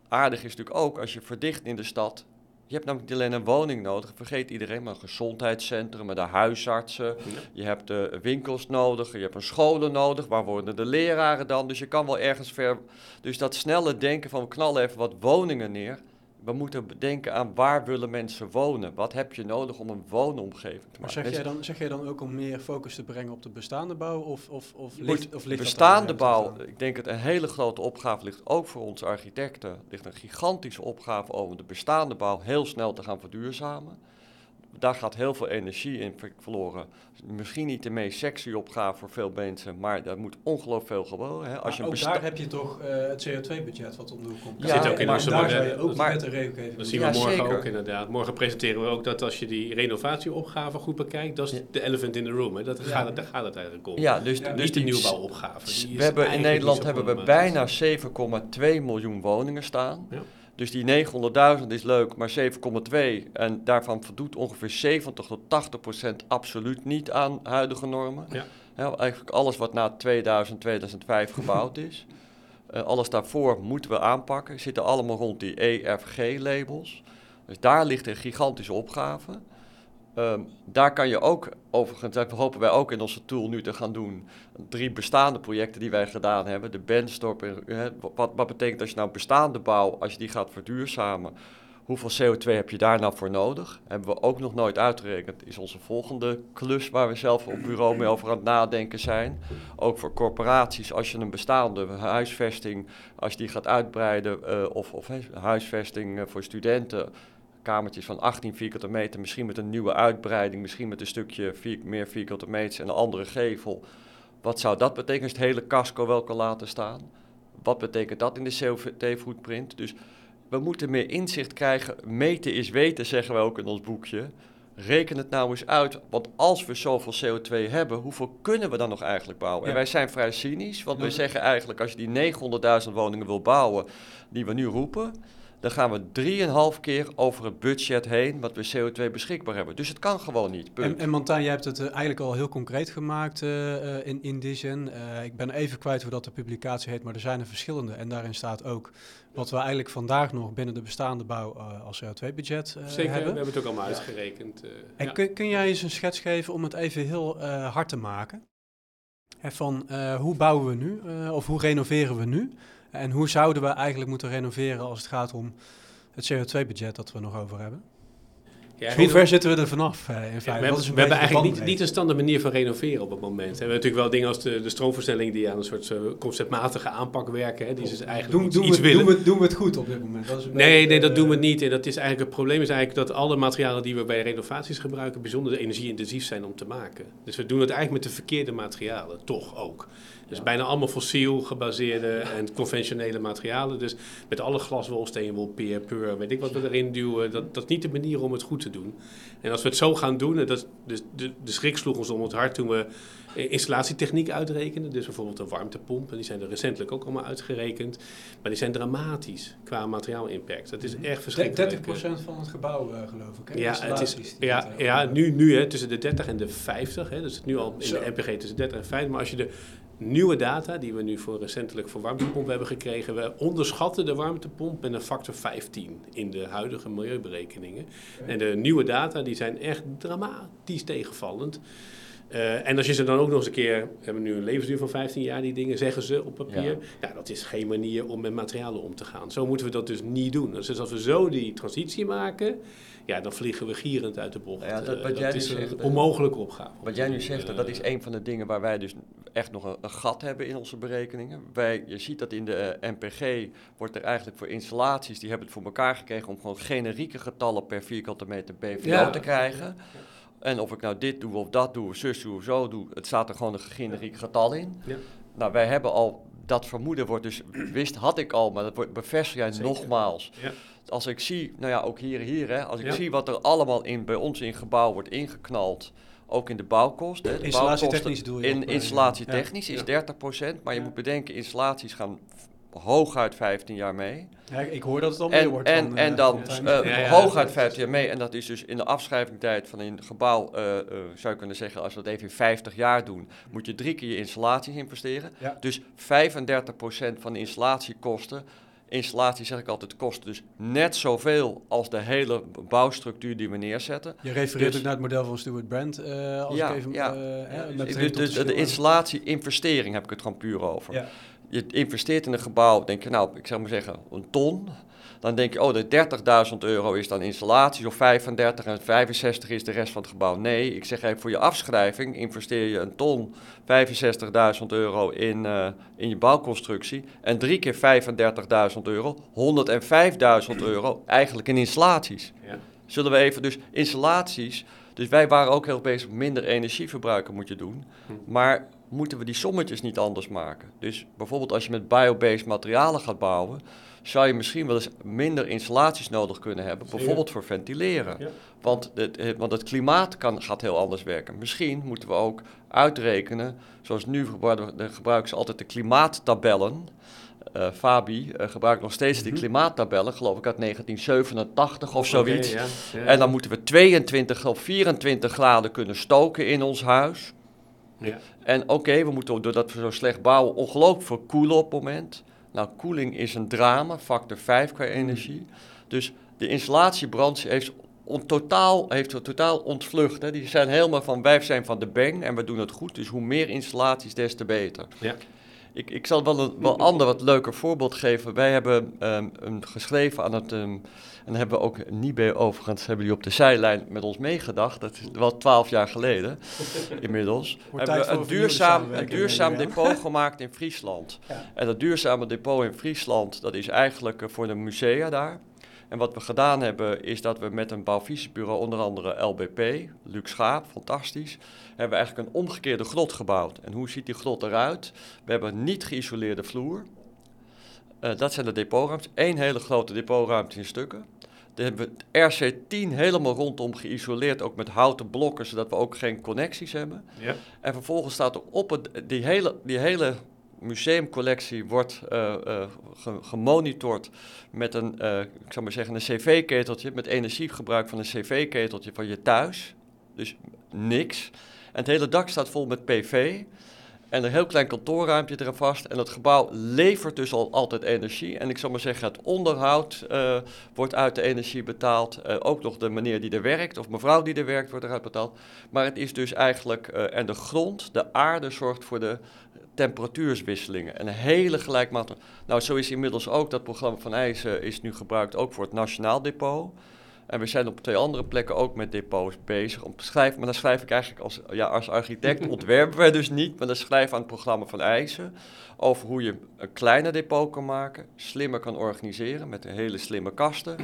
Aardig is natuurlijk ook als je verdicht in de stad. Je hebt namelijk niet alleen een woning nodig, vergeet iedereen, maar een gezondheidscentrum met de huisartsen. Ja. Je hebt de winkels nodig, je hebt een scholen nodig. Waar worden de leraren dan? Dus je kan wel ergens ver. Dus dat snelle denken van we knallen even wat woningen neer. We moeten bedenken aan waar willen mensen wonen. Wat heb je nodig om een woonomgeving te maken? Maar zeg jij, dan, zeg jij dan ook om meer focus te brengen op de bestaande bouw? Of, of, of ligt, of ligt bestaande aan de bouw, ik denk dat een hele grote opgave ligt ook voor onze architecten. Ligt een gigantische opgave om de bestaande bouw heel snel te gaan verduurzamen. Daar gaat heel veel energie in ver- verloren. Misschien niet de meest sexy opgave voor veel mensen, maar daar moet ongelooflijk veel gebouwen. Hè. Als Maar je een ook daar heb je toch eh, het CO2-budget wat om de hoek komt. Ja, Zit ook in maar onze daar modellen. zou je ook Maar- de regelgeving Dat zien we Ja, morgen zeker. ook inderdaad. Morgen presenteren we ook dat als je die renovatieopgave goed bekijkt, dat is Ja. de elephant in the room. Hè. Dat Ja. gaat het, daar gaat het eigenlijk om. Ja, dus, Ja, dus Niet de die nieuwbouwopgave. Die We hebben in Nederland hebben we bijna 7,2 miljoen woningen staan. Ja. Dus die 900.000 is leuk, maar 7,2 en daarvan voldoet ongeveer 70 tot 80 procent absoluut niet aan huidige normen. Ja. Ja, eigenlijk alles wat na 2000, 2005 gebouwd is. Eh, alles daarvoor moeten we aanpakken. Zitten allemaal rond die EFG-labels. Dus daar ligt een gigantische opgave. Ehm, daar kan je ook, overigens, dat hopen wij ook in onze tool nu te gaan doen, drie bestaande projecten die wij gedaan hebben. De Benstorp, en, eh, wat, wat betekent als je nou bestaande bouw, als je die gaat verduurzamen, hoeveel CO2 heb je daar nou voor nodig? Hebben we ook nog nooit uitgerekend, is onze volgende klus waar we zelf op bureau mee over aan het nadenken zijn. Ook voor corporaties, als je een bestaande huisvesting, als je die gaat uitbreiden, eh, of, of huisvesting eh, voor studenten, kamertjes van 18 vierkante meter, misschien met een nieuwe uitbreiding, misschien met een stukje vier, meer vierkante meters en een andere gevel. Wat zou dat betekenen als het hele casco wel kan laten staan? Wat betekent dat in de CO2-footprint? Dus we moeten meer inzicht krijgen. Meten is weten, zeggen we ook in ons boekje. Reken het nou eens uit, want als we zoveel CO2 hebben, hoeveel kunnen we dan nog eigenlijk bouwen? En wij zijn vrij cynisch, want Ja. we zeggen eigenlijk als je die 900.000 woningen wil bouwen, die we nu roepen, dan gaan we 3,5 keer over het budget heen wat we CO2 beschikbaar hebben. Dus het kan gewoon niet. Punt. En, en Martijn, jij hebt het eh, eigenlijk al heel concreet gemaakt eh, eh, in, in die zin. Eh, ik ben even kwijt hoe dat de publicatie heet, maar er zijn er verschillende. En daarin staat ook wat we eigenlijk vandaag nog binnen de bestaande bouw eh, als CO2-budget Zeker, we hebben. hebben het ook allemaal uitgerekend. eh, En ja. kun, kun jij eens een schets geven om het even heel eh, hard te maken? Hè, van eh, hoe bouwen we nu eh, of hoe renoveren we nu? En hoe zouden we eigenlijk moeten renoveren als het gaat om het CO2-budget dat we nog over hebben? Ja, Dus hoe ver zitten we er vanaf eh, in Ja, feite? we hebben, we eigenlijk niet, niet een standaard manier van renoveren op het moment. We hebben natuurlijk wel dingen als de, de stroomversnelling die aan een soort eh, conceptmatige aanpak werken. Hè, die is dus eigenlijk Doen, iets, doen, iets we, willen. doen, we, doen we het goed op dit moment? Dat is een Nee, beetje, nee, dat eh, doen we niet. En dat is eigenlijk, het probleem is eigenlijk dat alle materialen die we bij renovaties gebruiken bijzonder energie-intensief zijn om te maken. Dus we doen het eigenlijk met de verkeerde materialen, toch ook. Dus bijna allemaal fossiel gebaseerde en conventionele materialen. Dus met alle glaswol, steenwol, peer, peur, weet ik wat we erin duwen. Dat, dat is niet de manier om het goed te doen. En als we het zo gaan doen, en dat, is- dus de, de schrik sloeg ons om het hart toen we installatietechniek uitrekenden. Dus bijvoorbeeld een warmtepomp, en die zijn er recentelijk ook allemaal uitgerekend. Maar die zijn dramatisch qua materiaalimpact. Dat is echt verschrikkelijk. 30% van het gebouw, eh, geloof ik. Hè? Ja, het is, ja, ja nu, nu hè, tussen de 30 en de 50. Hè, dus nu al in Zo. de NPG tussen 30 en 50. Maar als je de nieuwe data die we nu voor recentelijk voor warmtepomp hebben gekregen, we onderschatten de warmtepomp met een factor 15 in de huidige milieuberekeningen. En de nieuwe data die zijn echt dramatisch tegenvallend. Eh, en als je ze dan ook nog eens een keer, we hebben nu een levensduur van 15 jaar, die dingen zeggen ze op papier. Ja. Ja. dat is geen manier om met materialen om te gaan. Zo moeten we dat dus niet doen. Dus als we zo die transitie maken, ja, dan vliegen we gierend uit de bocht. Ja, dat- Eh, wat jij is een eh, onmogelijke opgave. Wat jij nu zegt, Eh, dat is een van de dingen waar wij dus echt nog een, een gat hebben in onze berekeningen. Wij, je ziet dat in de NPG wordt er eigenlijk voor installaties, die hebben het voor elkaar gekregen om gewoon generieke getallen per vierkante meter BVO Ja. te krijgen. En of ik nou dit doe of dat doe, of zus doe of zo doe, het staat er gewoon een generiek getal in. Ja. Nou, wij hebben al, dat vermoeden wordt dus, wist, had ik al, maar dat wordt bevestigd jij Zeker. nogmaals. Ja. Als ik zie, nou ja, ook hier, hier, hè, als ik Ja. zie wat er allemaal in, bij ons in gebouw wordt ingeknald, ook in de bouwkosten. hè, de Installatietechnisch bouwkosten doe je In eh, installatietechnisch ja. is Ja. 30%, maar je moet bedenken, installaties gaan hooguit 15 jaar mee. Ja, ik hoor dat het al meer En, wordt. en, van, en eh, dan eh, Tijn. Ja, ja, hooguit dat- 15 jaar mee. En dat is dus in de afschrijvingstijd van een gebouw, eh, eh, zou je kunnen zeggen, als we dat even in 50 jaar doen, moet je drie keer je installaties investeren. Ja. Dus 35% van de installatiekosten. Installatie, zeg ik altijd, kost dus net zoveel als de hele bouwstructuur die we neerzetten. Je refereert Dus- ook naar het model van Stuart Brand. eh als ja, ik even, ja. eh, Dus betrekking de, de, installatie-investering heb ik het gewoon puur over. Je investeert in een gebouw, denk je nou, ik zeg maar zeggen, een ton. Dan denk je, oh, de 30.000 euro is dan installaties of 35 en 65 is de rest van het gebouw. Nee, ik zeg even voor je afschrijving investeer je een ton 65.000 euro in, uh, in je bouwconstructie. En drie keer 35.000 euro, 105.000 euro eigenlijk in installaties. Ja. Zullen we even, dus installaties, dus wij waren ook heel bezig minder energieverbruiken moet je doen. Hm. Maar moeten we die sommetjes niet anders maken? Dus bijvoorbeeld als je met biobased materialen gaat bouwen zou je misschien wel eens minder installaties nodig kunnen hebben, bijvoorbeeld voor ventileren. Want, het, eh, want het klimaat kan, gaat heel anders werken. Misschien moeten we ook uitrekenen, zoals nu gebruiken, ze altijd de klimaattabellen. Uh, Fabi uh, gebruikt nog steeds die mhm. klimaattabellen, geloof ik uit 1987 of zoiets. ja, ja, en dan moeten we 22 of 24 graden kunnen stoken in ons huis. En oké, we moeten doordat we zo slecht bouwen ongelooflijk verkoelen op het moment. Nou, koeling is een drama, factor 5 qua energie. Dus de installatiebranche heeft totaal, heeft het totaal ontvlucht. Hè. Die zijn helemaal van, wij zijn van de bang en we doen het goed. Dus hoe meer installaties, des te beter. Ja. Ik, ik zal wel een wel ander, wat leuker voorbeeld geven. Wij hebben um, geschreven aan het... Um, en hebben we ook Nibe overigens, hebben die op de zijlijn met ons meegedacht. Dat is wel twaalf jaar geleden inmiddels. hebben we een duurzaam, een duurzaam depot gemaakt in Friesland. En dat duurzame depot in Friesland, dat is eigenlijk eh, voor de musea daar. En wat we gedaan hebben, is dat we met een bouwvisiebureau, onder andere LBP, Luc Schaap, fantastisch, hebben we eigenlijk een omgekeerde grot gebouwd. En hoe ziet die grot eruit? We hebben een niet geïsoleerde vloer. Uh, dat zijn de depotruimtes. Eén hele grote depotruimte in stukken. Dan hebben we het RC10 helemaal rondom geïsoleerd, ook met houten blokken, zodat we ook geen connecties hebben. Ja. En vervolgens staat er op het, die, hele, die hele museumcollectie wordt uh, uh, gemonitord met een, uh, ik zou maar zeggen, een cv-keteltje, met energiegebruik van een cv-keteltje van je thuis. Dus niks. En het hele dak staat vol met PV. En een heel klein kantoorruimtje eraan vast. En het gebouw levert dus al altijd energie. En ik zou maar zeggen, het onderhoud wordt uit de energie betaald. ook nog de meneer die er werkt, of mevrouw die er werkt, wordt eruit betaald. Maar het is dus eigenlijk, en de grond, de aarde zorgt voor de temperatuurswisselingen. En een hele gelijkmatige. Nou, zo is inmiddels ook dat programma van IJzen is nu gebruikt ook voor het Nationaal Depot. En we zijn op twee andere plekken ook met depots bezig om te schrijven. Maar dan schrijf ik eigenlijk als, ja, als architect, ontwerpen wij dus niet, maar dan schrijf aan het programma van IJzen over hoe je een kleiner depot kan maken, slimmer kan organiseren met een hele slimme kasten.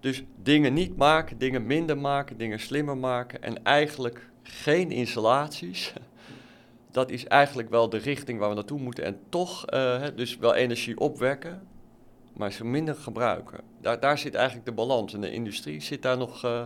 Dus dingen niet maken, dingen minder maken, dingen slimmer maken en eigenlijk geen installaties dat is eigenlijk wel de richting waar we naartoe moeten. En toch uh, dus wel energie opwekken, maar ze minder gebruiken. Daar, daar zit eigenlijk de balans. En de industrie zit daar nog... Uh,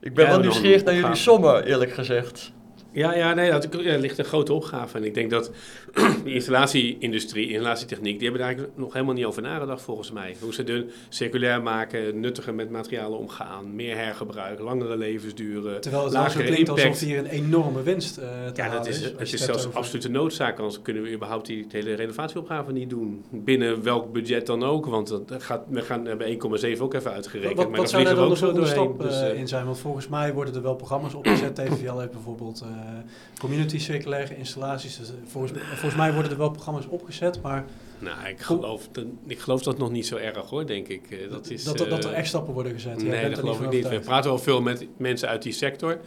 ik ben wel nieuwsgierig naar jullie sommen, eerlijk gezegd. Ja, ja, nee, dat ligt een grote opgave. En ik denk dat de installlatieindustrie, installatietechniek, die hebben daar eigenlijk nog helemaal niet over nagedacht volgens mij. Hoe ze het circulair maken, nuttiger met materialen omgaan, meer hergebruik, langere levensduren, Terwijl het lagere klinkt impact. alsof hier een enorme winst uh, te Ja, dat is, het is zelfs een absolute noodzaak, anders kunnen we überhaupt die hele renovatieopgave niet doen. Binnen welk budget dan ook, want dat gaat, we gaan hebben 1,7 ook even uitgerekend. Wat, maar wat zou daar dan ook zo doorheen. stap dus, uh, in zijn? Want volgens mij worden er wel programma's opgezet, TVL heeft bijvoorbeeld... Uh, community circulaire installaties. Dus, eh, volgens, volgens mij worden er wel programma's opgezet, maar... Nou, ik geloof, dat, ik geloof dat nog niet zo erg hoor, denk ik. Eh, dat, is, dat, dat, er eh, echt stappen worden gezet. Nee, dat geloof ik niet. We praten wel veel met mensen uit die sector.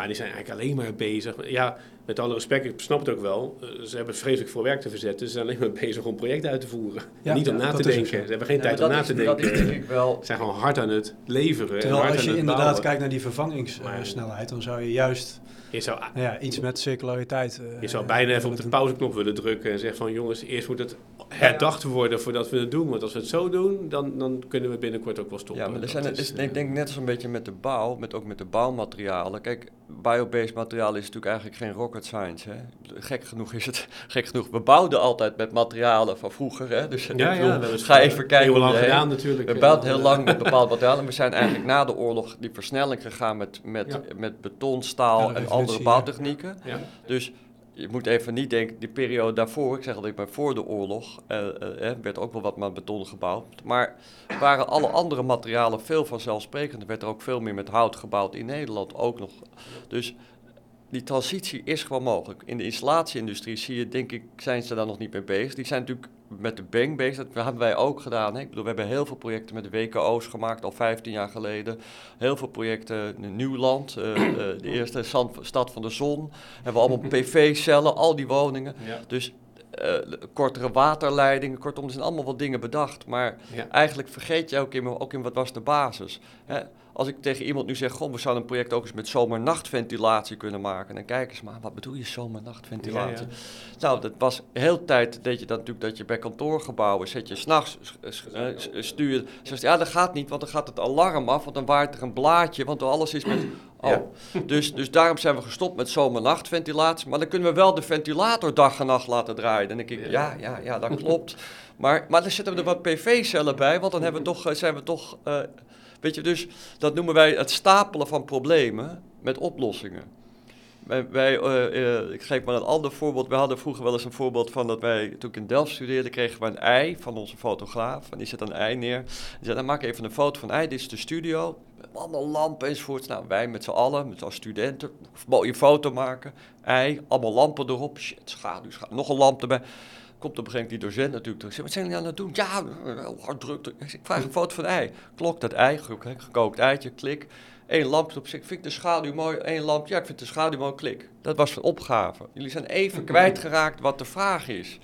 Maar die zijn eigenlijk alleen maar bezig. Ja, met alle respect, ik snap het ook wel. Ze hebben vreselijk veel werk te verzetten. Ze zijn alleen maar bezig om projecten uit te voeren. niet om na te denken. Ze hebben geen tijd om na te denken. Dat is natuurlijk wel. Ze zijn gewoon hard aan het leveren. Terwijl als je inderdaad kijkt naar die vervangingssnelheid, dan zou je juist je zou, nou ja, iets met circulariteit. je zou bijna even op de pauzeknop willen drukken en zeggen van jongens, eerst moet het herdacht worden voordat we het doen. Want als we het zo doen, dan, dan kunnen we binnenkort ook wel stoppen. Ja, maar er zijn, is, ik denk net als een beetje met de bouw, met, ook met de bouwmaterialen. Kijk, biobased materiaal is natuurlijk eigenlijk geen rocket science. Hè? Gek genoeg is het, gek genoeg. We bouwden altijd met materialen van vroeger. Hè? Dus ja, ja, bedoel, ga even kijken. Heel lang gedaan natuurlijk. We bouwden heel lang met bepaalde materialen. We zijn eigenlijk na de oorlog die versnelling gegaan met, met, met beton, staal en andere bouwtechnieken. Dus je moet even niet denken, die periode daarvoor, ik zeg altijd maar voor de oorlog, uh, uh, werd ook wel wat met beton gebouwd. Maar waren alle andere materialen veel vanzelfsprekender. werd er ook veel meer met hout gebouwd in Nederland ook nog. Dus die transitie is gewoon mogelijk. In de installatieindustrie zie je, denk ik, zijn ze daar nog niet mee bezig. Die zijn natuurlijk met de bezig. Dat hebben wij ook gedaan. Ik bedoel, we hebben heel veel projecten met de WKO's gemaakt, al 15 jaar geleden. Heel veel projecten in Nieuwland, uh, uh, de eerste stad van de zon. Hebben we allemaal PV-cellen, al die woningen. Ja. Dus uh, kortere waterleidingen. Kortom, er zijn allemaal wat dingen bedacht. Maar ja. eigenlijk vergeet je ook in, ook in wat was de basis. Hè? Als ik tegen iemand nu zeg, goh, we zouden een project ook eens met zomer-nachtventilatie kunnen maken. Dan kijken ze, maar wat bedoel je zomer-nachtventilatie? Ja, ja. Nou, dat was heel tijd, deed je dat natuurlijk, dat je bij kantoorgebouwen, zet je s'nachts, uh, stuur Zegt, ja, dat gaat niet, want dan gaat het alarm af, want dan waait er een blaadje, want alles is met... Oh. Dus, dus daarom zijn we gestopt met zomer-nachtventilatie. Maar dan kunnen we wel de ventilator dag en nacht laten draaien. Dan denk ik, ja, ja, ja, dat klopt. Maar, maar dan zetten we er wat PV-cellen bij, want dan hebben we toch, zijn we toch uh, Weet je, dus dat noemen wij het stapelen van problemen met oplossingen. Wij, wij uh, ik geef maar een ander voorbeeld. We hadden vroeger wel eens een voorbeeld van dat wij, toen ik in Delft studeerde, kregen we een ei van onze fotograaf. En die zet een ei neer. Die zei, dan maak even een foto van ei, dit is de studio. Allemaal lampen enzovoort. Nou, wij met z'n allen, met als studenten, mooie foto maken. Ei, allemaal lampen erop. Shit, schaduw. Nog een lamp erbij. Komt op een gegeven moment die docent natuurlijk terug. Zeg, wat zijn jullie aan het doen? Ja, hard druk. Ik vraag een foto van ei. Klok dat ei, gekookt eitje, klik. Eén lampje op zich. Vind ik de schaduw mooi? Eén lampje. Ja, ik vind de schaduw mooi. Klik. Dat was de opgave. Jullie zijn even kwijtgeraakt wat de vraag is.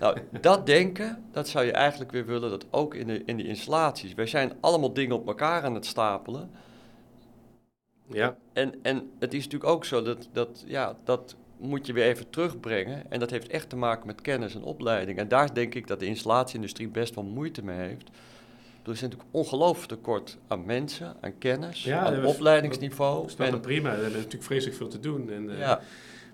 Nou, dat denken, dat zou je eigenlijk weer willen dat ook in de, in de installaties. Wij zijn allemaal dingen op elkaar aan het stapelen. Ja. En, en het is natuurlijk ook zo dat, dat, ja, dat moet je weer even terugbrengen. En dat heeft echt te maken met kennis en opleiding. En daar denk ik dat de installatieindustrie best wel moeite mee heeft. Er is natuurlijk ongelooflijk tekort aan mensen, aan kennis, aan opleidingsniveau. Dat is prima, we hebben natuurlijk vreselijk veel te doen. En, uh, ja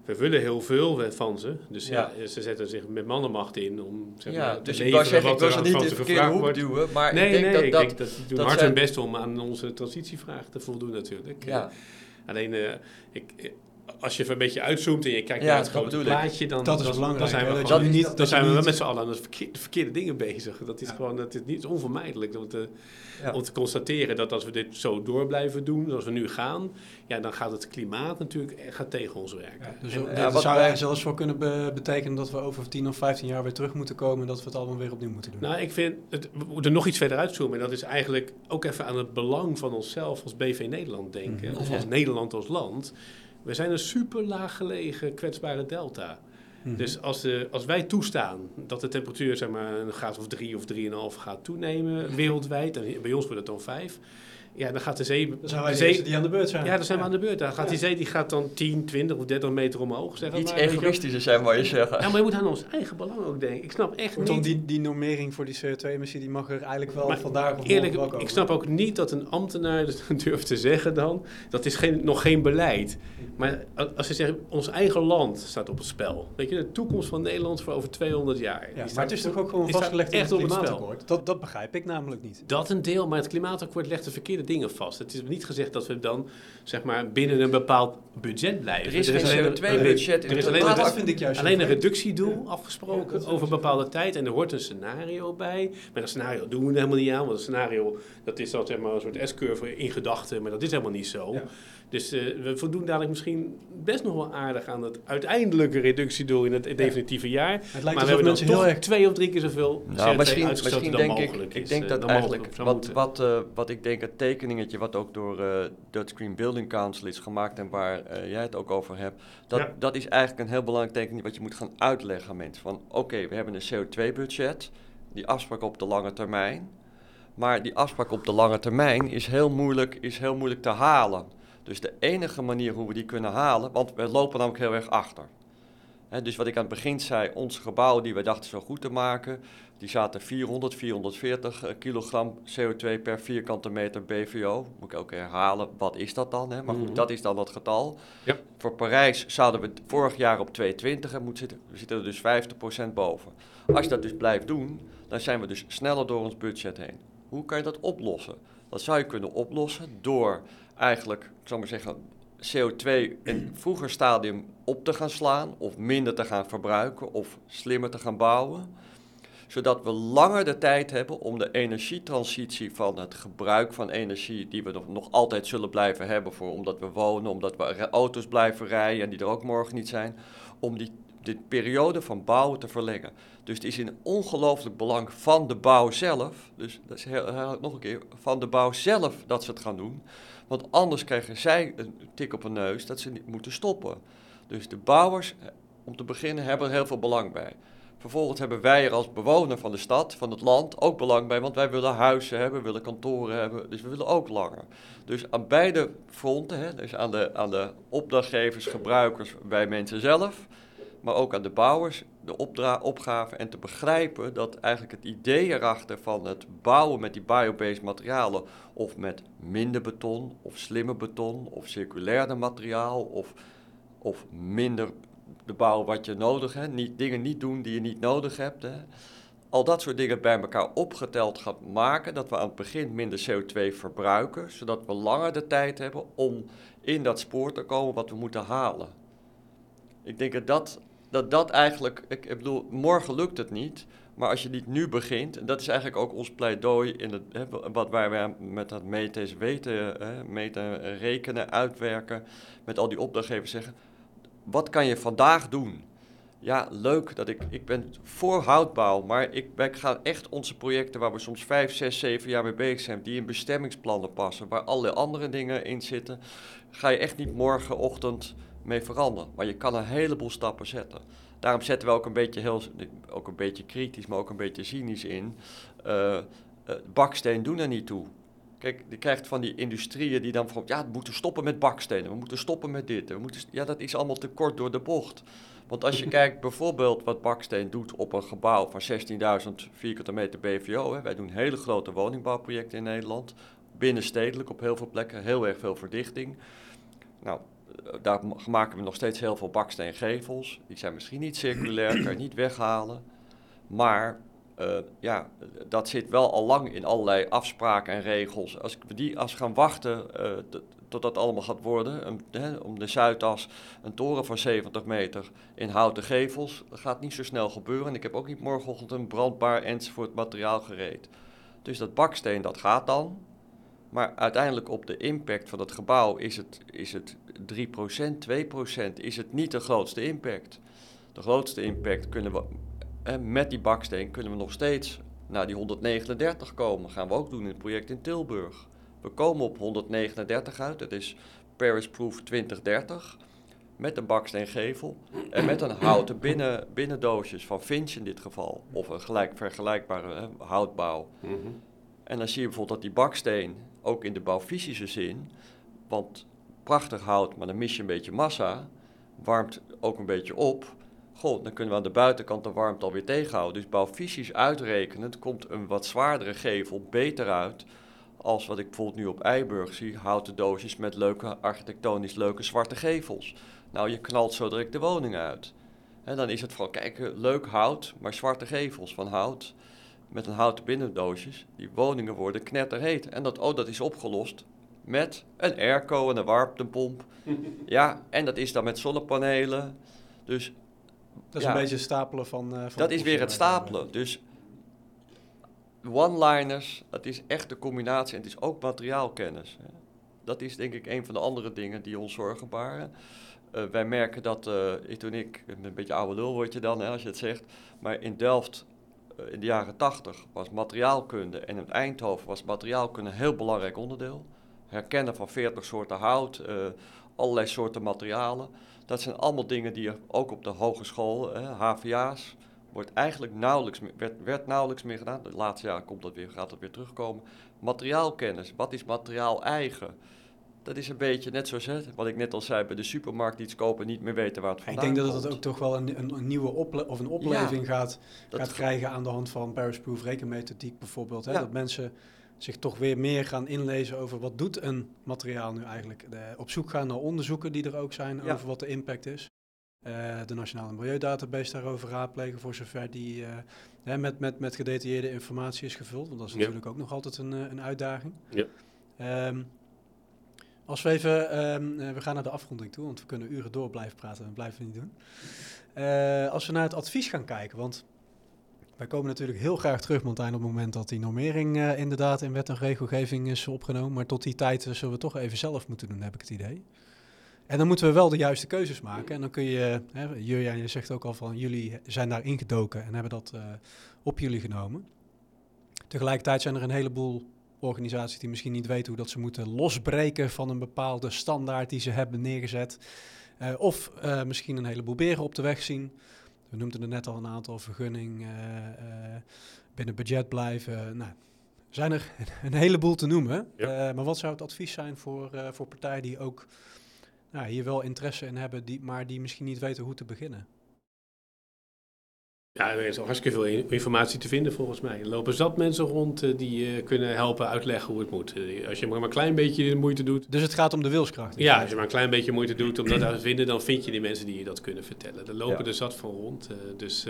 we willen heel veel van ze. Dus ja. ze zetten zich met mannenmacht in om zeg ja, maar, dus ik wou zeggen, ik wil ze niet in de verkeerde hoek duwen, maar nee, ik denk nee, dat, ik denk dat die doen hard hun best om aan onze transitievraag te voldoen natuurlijk. Ja. Uh, alleen, uh, ik, als je even een beetje uitzoomt en je kijkt naar het grote plaatje, dan, dat is dan, dan zijn we, dat gewoon, niet, dan zijn we met z'n allen aan de verkeerde, verkeerde, dingen bezig. Dat is gewoon dat is niet onvermijdelijk om te, om te constateren dat als we dit zo door blijven doen, zoals we nu gaan, ja, dan gaat het klimaat natuurlijk gaat tegen ons werken. dus en, dat zou er zelfs voor kunnen betekenen dat we over 10 of 15 jaar weer terug moeten komen en dat we het allemaal weer opnieuw moeten doen. Nou, ik vind, het, we moeten nog iets verder uitzoomen. En dat is eigenlijk ook even aan het belang van onszelf als BV Nederland denken, mhm. of als Nederland als land. We zijn een super laag gelegen kwetsbare delta. Mhm. Dus als, de, als wij toestaan dat de temperatuur zeg maar, een graad of drie of drieënhalf gaat toenemen wereldwijd, en bij ons wordt het dan vijf, ja, dan gaat de zee... Dan zijn wij de zee, die aan de beurt zijn. Ja, dan zijn we aan de beurt. Dan gaat die zee die gaat dan 10, 20 of 30 meter omhoog. Zeg Iets maar, egoïstischer zijn, maar je zeggen. Ja, maar je moet aan ons eigen belang ook denken. Ik snap echt niet... Die, die normering voor die CO2-emissie, die mag er eigenlijk wel maar vandaag of eerlijk, Ik snap ook niet dat een ambtenaar durft te zeggen dan... Dat is geen, nog geen beleid. Maar als ze zeggen, ons eigen land staat op het spel. Weet je, de toekomst van Nederland voor over 200 jaar. Ja, maar het is toch ook gewoon vastgelegd in het klimaatakkoord? Dat, dat begrijp ik namelijk niet. Dat een deel, maar het klimaatakkoord legt de verkeerde dingen vast. Het is niet gezegd dat we dan zeg maar, binnen een bepaald budget blijven. Er is, er is geen CO2-budget. Er is alleen, een, vind ik juist alleen een reductiedoel afgesproken over een bepaalde tijd. En er hoort een scenario bij. Maar een scenario doen we helemaal niet aan. Want een scenario, dat is dan zeg maar, een soort S-curve in gedachten. Maar dat is helemaal niet zo. Ja. Dus uh, we voldoen dadelijk misschien best nog wel aardig aan het uiteindelijke reductiedoel in het definitieve jaar. Het lijkt maar we hebben mensen heel erg twee of drie keer zoveel nou, misschien, misschien dan denk mogelijk ik, ik denk uh, dat eigenlijk wat, wat, uh, wat ik denk het tekeningetje wat ook door Dutch Green Building Council is gemaakt en waar jij het ook over hebt, dat, ja. dat is eigenlijk een heel belangrijk tekening wat je moet gaan uitleggen aan mensen. Van oké, we hebben een CO2-budget, die afspraak op de lange termijn. Maar die afspraak op de lange termijn is heel moeilijk, is heel moeilijk te halen. Dus de enige manier hoe we die kunnen halen, want we lopen namelijk heel erg achter. dus wat ik aan het begin zei, onze gebouwen die we dachten zo goed te maken, die zaten 400, 440 eh, kilogram CO2 per vierkante meter BVO. Moet ik ook herhalen, wat is dat dan? Maar goed, mhm. dat is dan dat getal. Ja. Voor Parijs zouden we vorig jaar op 220 moeten zitten. We zitten er dus 50% boven. Als je dat dus blijft doen, dan zijn we dus sneller door ons budget heen. Hoe kan je dat oplossen? Dat zou je kunnen oplossen door eigenlijk, ik zal maar zeggen, CO2 in vroeger stadium op te gaan slaan of minder te gaan verbruiken of slimmer te gaan bouwen. zodat we langer de tijd hebben om de energietransitie van het gebruik van energie, die we nog, nog altijd zullen blijven hebben, voor, omdat we wonen, omdat we auto's blijven rijden en die er ook morgen niet zijn, om die, die periode van bouwen te verlengen. Dus het is in ongelooflijk belang van de bouw zelf, dus dat is heel, nog een keer, van de bouw zelf dat ze het gaan doen. Want anders krijgen zij een tik op hun neus dat ze niet moeten stoppen. Dus de bouwers, eh, om te beginnen, hebben er heel veel belang bij. Vervolgens hebben wij er als bewoner van de stad, van het land, ook belang bij, want wij willen huizen hebben, willen kantoren hebben, dus we willen ook langer. Dus aan beide fronten, hè, dus aan de, aan de opdrachtgevers, gebruikers, wij mensen zelf, maar ook aan de bouwers, de opdra opgave en te begrijpen dat eigenlijk het idee erachter van het bouwen met die biobased materialen, of met minder beton, of slimmer beton, of circulairder materiaal, of, of minder de bouw wat je nodig hebt, niet, dingen niet doen die je niet nodig hebt. Hè. Al dat soort dingen bij elkaar opgeteld gaat maken dat we aan het begin minder CO2 verbruiken, zodat we langer de tijd hebben om in dat spoor te komen wat we moeten halen. Ik denk dat dat, dat, dat eigenlijk, ik, ik bedoel, morgen lukt het niet, maar als je niet nu begint, en dat is eigenlijk ook ons pleidooi in het, hè, wat wij met dat meten, weten, hè, meten, rekenen, uitwerken, met al die opdrachtgevers zeggen, wat kan je vandaag doen? Ja, leuk dat ik, ik ben voor houtbouw, maar ik, wij gaan echt onze projecten waar we soms vijf, zes, zeven jaar mee bezig zijn, die in bestemmingsplannen passen, waar allerlei andere dingen in zitten, ga je echt niet morgenochtend mee veranderen. Maar je kan een heleboel stappen zetten. Daarom zetten we ook een beetje, heel, ook een beetje kritisch, maar ook een beetje cynisch in. Uh, baksteen doen er niet toe. Kijk, je krijgt van die industrieën die dan van, ja, we moeten stoppen met bakstenen, we moeten stoppen met dit. We moeten, ja, dat is allemaal te kort door de bocht. Want als je kijkt bijvoorbeeld wat baksteen doet op een gebouw van 16.000 vierkante meter BVO. Hè. Wij doen hele grote woningbouwprojecten in Nederland, binnenstedelijk op heel veel plekken, heel erg veel verdichting. Nou, daar maken we nog steeds heel veel baksteengevels. Die zijn misschien niet circulair, kan je niet weghalen. Maar uh, ja, dat zit wel al lang in allerlei afspraken en regels. Als we die als gaan wachten uh, tot dat allemaal gaat worden, hè, om de Zuidas een toren van 70 meter in houten gevels, dat gaat niet zo snel gebeuren. En ik heb ook niet morgenochtend een brandbaar enzovoort materiaal gereed. Dus dat baksteen, dat gaat dan. Maar uiteindelijk op de impact van het gebouw is het, is het 3%, 2%, is het niet de grootste impact. De grootste impact kunnen we met die baksteen kunnen we nog steeds naar die 139 komen. gaan we ook doen in het project in Tilburg. We komen op 139 uit, dat is Paris Proof 2030. Met een baksteengevel en met een houten binnen, binnendoosjes van Finch in dit geval. Of een gelijk, vergelijkbare houtbouw. Mhm. En dan zie je bijvoorbeeld dat die baksteen, ook in de bouwfysische zin, want prachtig hout, maar dan mis je een beetje massa, warmt ook een beetje op. Goh, dan kunnen we aan de buitenkant de warmte alweer tegenhouden. Dus bouwfysisch uitrekenend komt een wat zwaardere gevel beter uit als wat ik bijvoorbeeld nu op Eiburg zie, houten doosjes met leuke, architectonisch leuke zwarte gevels. Nou, je knalt zo direct de woning uit. En dan is het van, kijk, leuk hout, maar zwarte gevels van hout met een houten binnendoosjes. Die woningen worden knetterheet. En dat, oh, dat is opgelost met een airco en een warmtepomp. ja, en dat is dan met zonnepanelen. Dus dat is een beetje stapelen van... Uh, van dat is weer het stapelen. Dus one-liners, dat is echt de combinatie. En het is ook materiaalkennis. Hè. Dat is denk ik een van de andere dingen die ons zorgen baren. Uh, wij merken dat, uh, toen ik, een beetje oude lul word je dan hè, als je het zegt, maar in Delft in de jaren 80 was materiaalkunde en in Eindhoven was materiaalkunde een heel belangrijk onderdeel. Herkennen van 40 soorten hout, allerlei soorten materialen. Dat zijn allemaal dingen die ook op de hogeschool, HVA's, wordt eigenlijk nauwelijks, werd, werd nauwelijks meer gedaan. De laatste jaren komt dat weer, gaat dat weer terugkomen. Materiaalkennis, wat is materiaal eigen? Dat is een beetje net zoals hè, wat ik net al zei, bij de supermarkt iets kopen en niet meer weten waar het vandaan komt. Ik denk dat het ook toch wel een, een, nieuwe ople of een opleving gaat, gaat krijgen aan de hand van Paris Proof rekenmethodiek bijvoorbeeld. Hè? Dat mensen zich toch weer meer gaan inlezen over wat doet een materiaal nu eigenlijk. De, op zoek gaan naar onderzoeken die er ook zijn over wat de impact is. Uh, de Nationale Milieudatabase daarover raadplegen voor zover die uh, met, met, met gedetailleerde informatie is gevuld. Want dat is natuurlijk ook nog altijd een, eh, een uitdaging. Ja. Um, als we even, um, we gaan naar de afronding toe, want we kunnen uren door blijven praten en blijven we niet doen. als we naar het advies gaan kijken, want Wij komen natuurlijk heel graag terug, Martijn, op het moment dat die normering uh, inderdaad in wet en regelgeving is opgenomen. Maar tot die tijd zullen we toch even zelf moeten doen, heb ik het idee. En dan moeten we wel de juiste keuzes maken. En dan kun je, hè, je zegt ook al van jullie zijn daar ingedoken en hebben dat op jullie genomen. Tegelijkertijd zijn er een heleboel organisaties die misschien niet weten hoe dat ze moeten losbreken van een bepaalde standaard die ze hebben neergezet. Uh, of uh, misschien een heleboel beren op de weg zien. We noemden er net al een aantal vergunning, uh, binnen budget blijven. Nou, zijn er een heleboel te noemen. Ja. maar wat zou het advies zijn voor, voor partijen die ook nou, hier wel interesse in hebben, die, maar die misschien niet weten hoe te beginnen? Ja, er is al hartstikke veel informatie te vinden volgens mij. Er lopen zat mensen rond uh, die uh, kunnen helpen uitleggen hoe het moet. Uh, als je maar een klein beetje de moeite doet. Dus het gaat om de wilskracht? Ja, als je maar een klein beetje moeite doet om dat te vinden, dan vind je die mensen die je dat kunnen vertellen. Er lopen ja. er zat van rond. dus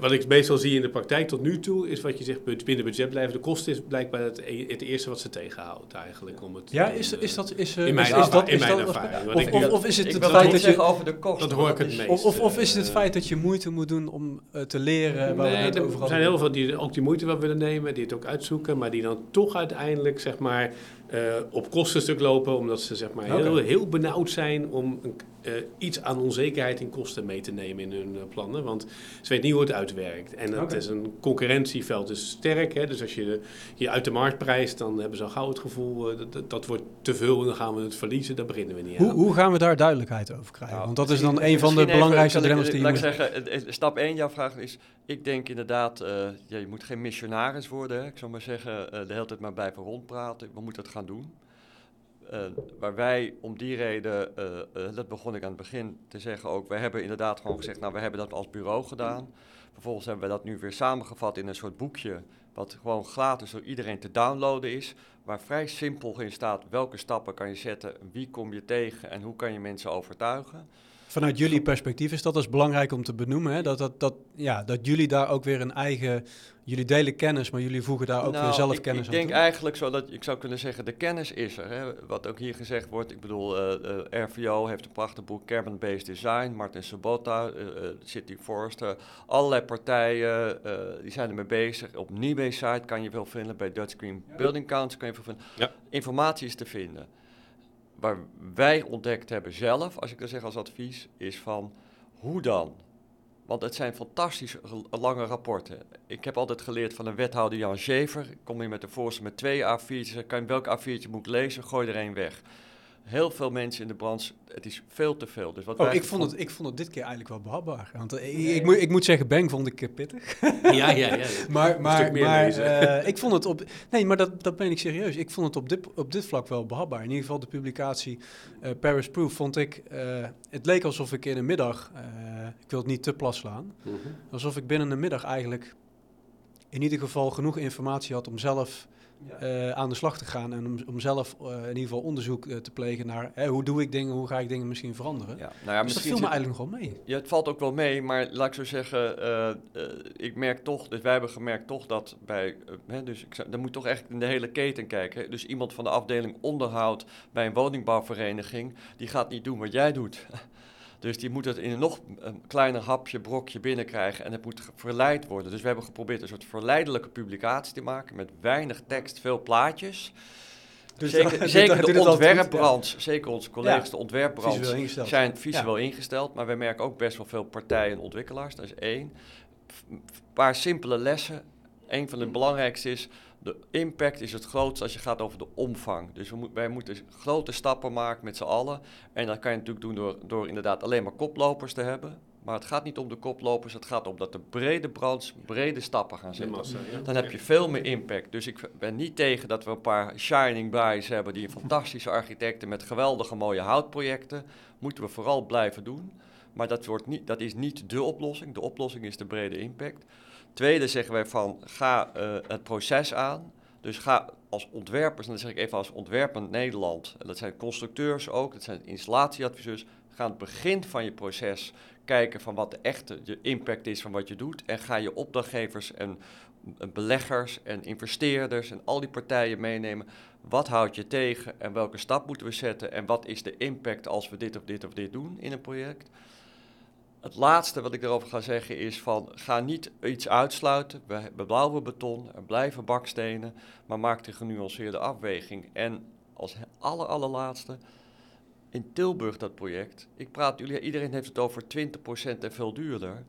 wat ik meestal zie in de praktijk tot nu toe, is wat je zegt binnen budget blijven. De kosten is blijkbaar het, e-, het eerste wat ze tegenhoudt eigenlijk. Om het, ja, is, is dat... Is, in mijn, is, is dat, in mijn ervaring. Of, of, of, is het ik het feit dat je... over de kosten. Dat hoor ik het meest. Of, of is het het feit dat je moeite moet doen om te leren... Nee, er zijn heel veel die ook die moeite wel willen nemen, die het ook uitzoeken, maar die dan toch uiteindelijk zeg maar uh, op kostenstuk lopen, omdat ze zeg maar okay. heel, heel benauwd zijn om uh, iets aan onzekerheid in kosten mee te nemen in hun uh, plannen. Want ze weten niet hoe het uitwerkt. En okay. het is een concurrentieveld, dus sterk. Hè? Dus als je je uit de markt prijst, dan hebben ze al gauw het gevoel dat, dat wordt te veel en dan gaan we het verliezen. Daar beginnen we niet hoe, aan. Hoe gaan we daar duidelijkheid over krijgen? Nou, Want dat is dan een van de belangrijkste drempels die je Laat ik zeggen, stap 1 jouw vraag is, ik denk inderdaad, ja, je moet geen missionaris worden. Hè? Ik zou maar zeggen, de hele tijd maar blijven rondpraten. We moeten het gaan doen. Uh, waar wij om die reden, uh, uh, dat begon ik aan het begin te zeggen ook, wij hebben inderdaad gewoon gezegd, nou we hebben dat als bureau gedaan. Vervolgens hebben we dat nu weer samengevat in een soort boekje, wat gewoon gratis door iedereen te downloaden is, waar vrij simpel in staat welke stappen kan je zetten, wie kom je tegen en hoe kan je mensen overtuigen. Vanuit jullie perspectief is dat dus belangrijk om te benoemen, hè? Dat, dat, dat, ja, dat jullie daar ook weer een eigen, jullie delen kennis, maar jullie voegen daar ook nou, weer zelf ik, kennis ik aan denk toe. eigenlijk zo dat ik zou kunnen zeggen, de kennis is er. Hè? Wat ook hier gezegd wordt, ik bedoel, uh, uh, RVO heeft een prachtig boek, Carbon-Based Design, Martin Sabota, uh, City Forester, allerlei partijen, die zijn ermee bezig. Op Nibé site kan je veel vinden, bij Dutch Green. Building Council kan je veel vinden. Ja. Informatie is te vinden waar wij ontdekt hebben zelf, als ik dat zeg als advies, is van hoe dan? Want het zijn fantastisch lange rapporten. Ik heb altijd geleerd van een wethouder Jan Schever. Kom hier met de voorstel met twee A4'tjes. Kan je welk A4'tje moet lezen? Gooi er één weg. Heel veel mensen in de branche, het is veel te veel. Dus wat oh, ik, vond het, ik vond het dit keer eigenlijk wel behapbaar. Want uh, nee. ik, moet, ik moet zeggen, Bang vond ik pittig. ja, ja, ja. maar maar, maar uh, ik vond het op... Nee, maar dat, dat ben ik serieus. Ik vond het op dit, op dit vlak wel behapbaar. In ieder geval de publicatie uh, Paris Proof vond ik... het leek alsof ik in een middag... ik wil het niet te plat slaan. Mm -hmm. Alsof ik binnen een middag eigenlijk... in ieder geval genoeg informatie had om zelf... Uh, aan de slag te gaan en om, om zelf uh, in ieder geval onderzoek uh, te plegen naar hè, hoe doe ik dingen, hoe ga ik dingen misschien veranderen. Ja. Nou ja, dus dat viel me eigenlijk nog wel mee. Ja, het valt ook wel mee, maar laat ik zo zeggen, ik merk toch, dus wij hebben gemerkt toch dat bij, hè, dus ik, dan moet toch echt in de hele keten kijken. Dus iemand van de afdeling onderhoud bij een woningbouwvereniging, die gaat niet doen wat jij doet. Dus die moet het in een nog een kleiner hapje, brokje binnenkrijgen en het moet verleid worden. Dus we hebben geprobeerd een soort verleidelijke publicatie te maken met weinig tekst, veel plaatjes. Dus zeker dat, zeker de ontwerpbranche, ja. zeker onze collega's ja. de ontwerpbranche, visueel zijn visueel ja. ingesteld. Maar we merken ook best wel veel partijen en ontwikkelaars, dat is één. Een paar simpele lessen. Een van de belangrijkste is, de impact is het grootst als je gaat over de omvang. Dus we moet, wij moeten grote stappen maken met z'n allen. En dat kan je natuurlijk doen door, door inderdaad alleen maar koplopers te hebben. Maar het gaat niet om de koplopers, het gaat om dat de brede branche brede stappen gaan zetten. Massa, ja. Dan heb je veel meer impact. Dus ik ben niet tegen dat we een paar shining guys hebben die fantastische architecten met geweldige mooie houtprojecten. Moeten we vooral blijven doen. Maar dat, wordt niet, dat is niet de oplossing. De oplossing is de brede impact. Tweede zeggen wij van ga uh, het proces aan. Dus ga als ontwerpers, en dat zeg ik even als ontwerpend Nederland, en dat zijn constructeurs ook, dat zijn installatieadviseurs, ga aan het begin van je proces kijken van wat de echte je impact is van wat je doet. En ga je opdrachtgevers en beleggers en investeerders en al die partijen meenemen. Wat houd je tegen en welke stap moeten we zetten en wat is de impact als we dit of dit of dit doen in een project? Het laatste wat ik erover ga zeggen is van ga niet iets uitsluiten. We blauwe beton, er blijven bakstenen, maar maak de genuanceerde afweging. En als aller, allerlaatste, in Tilburg dat project, ik praat jullie, iedereen heeft het over 20% en veel duurder.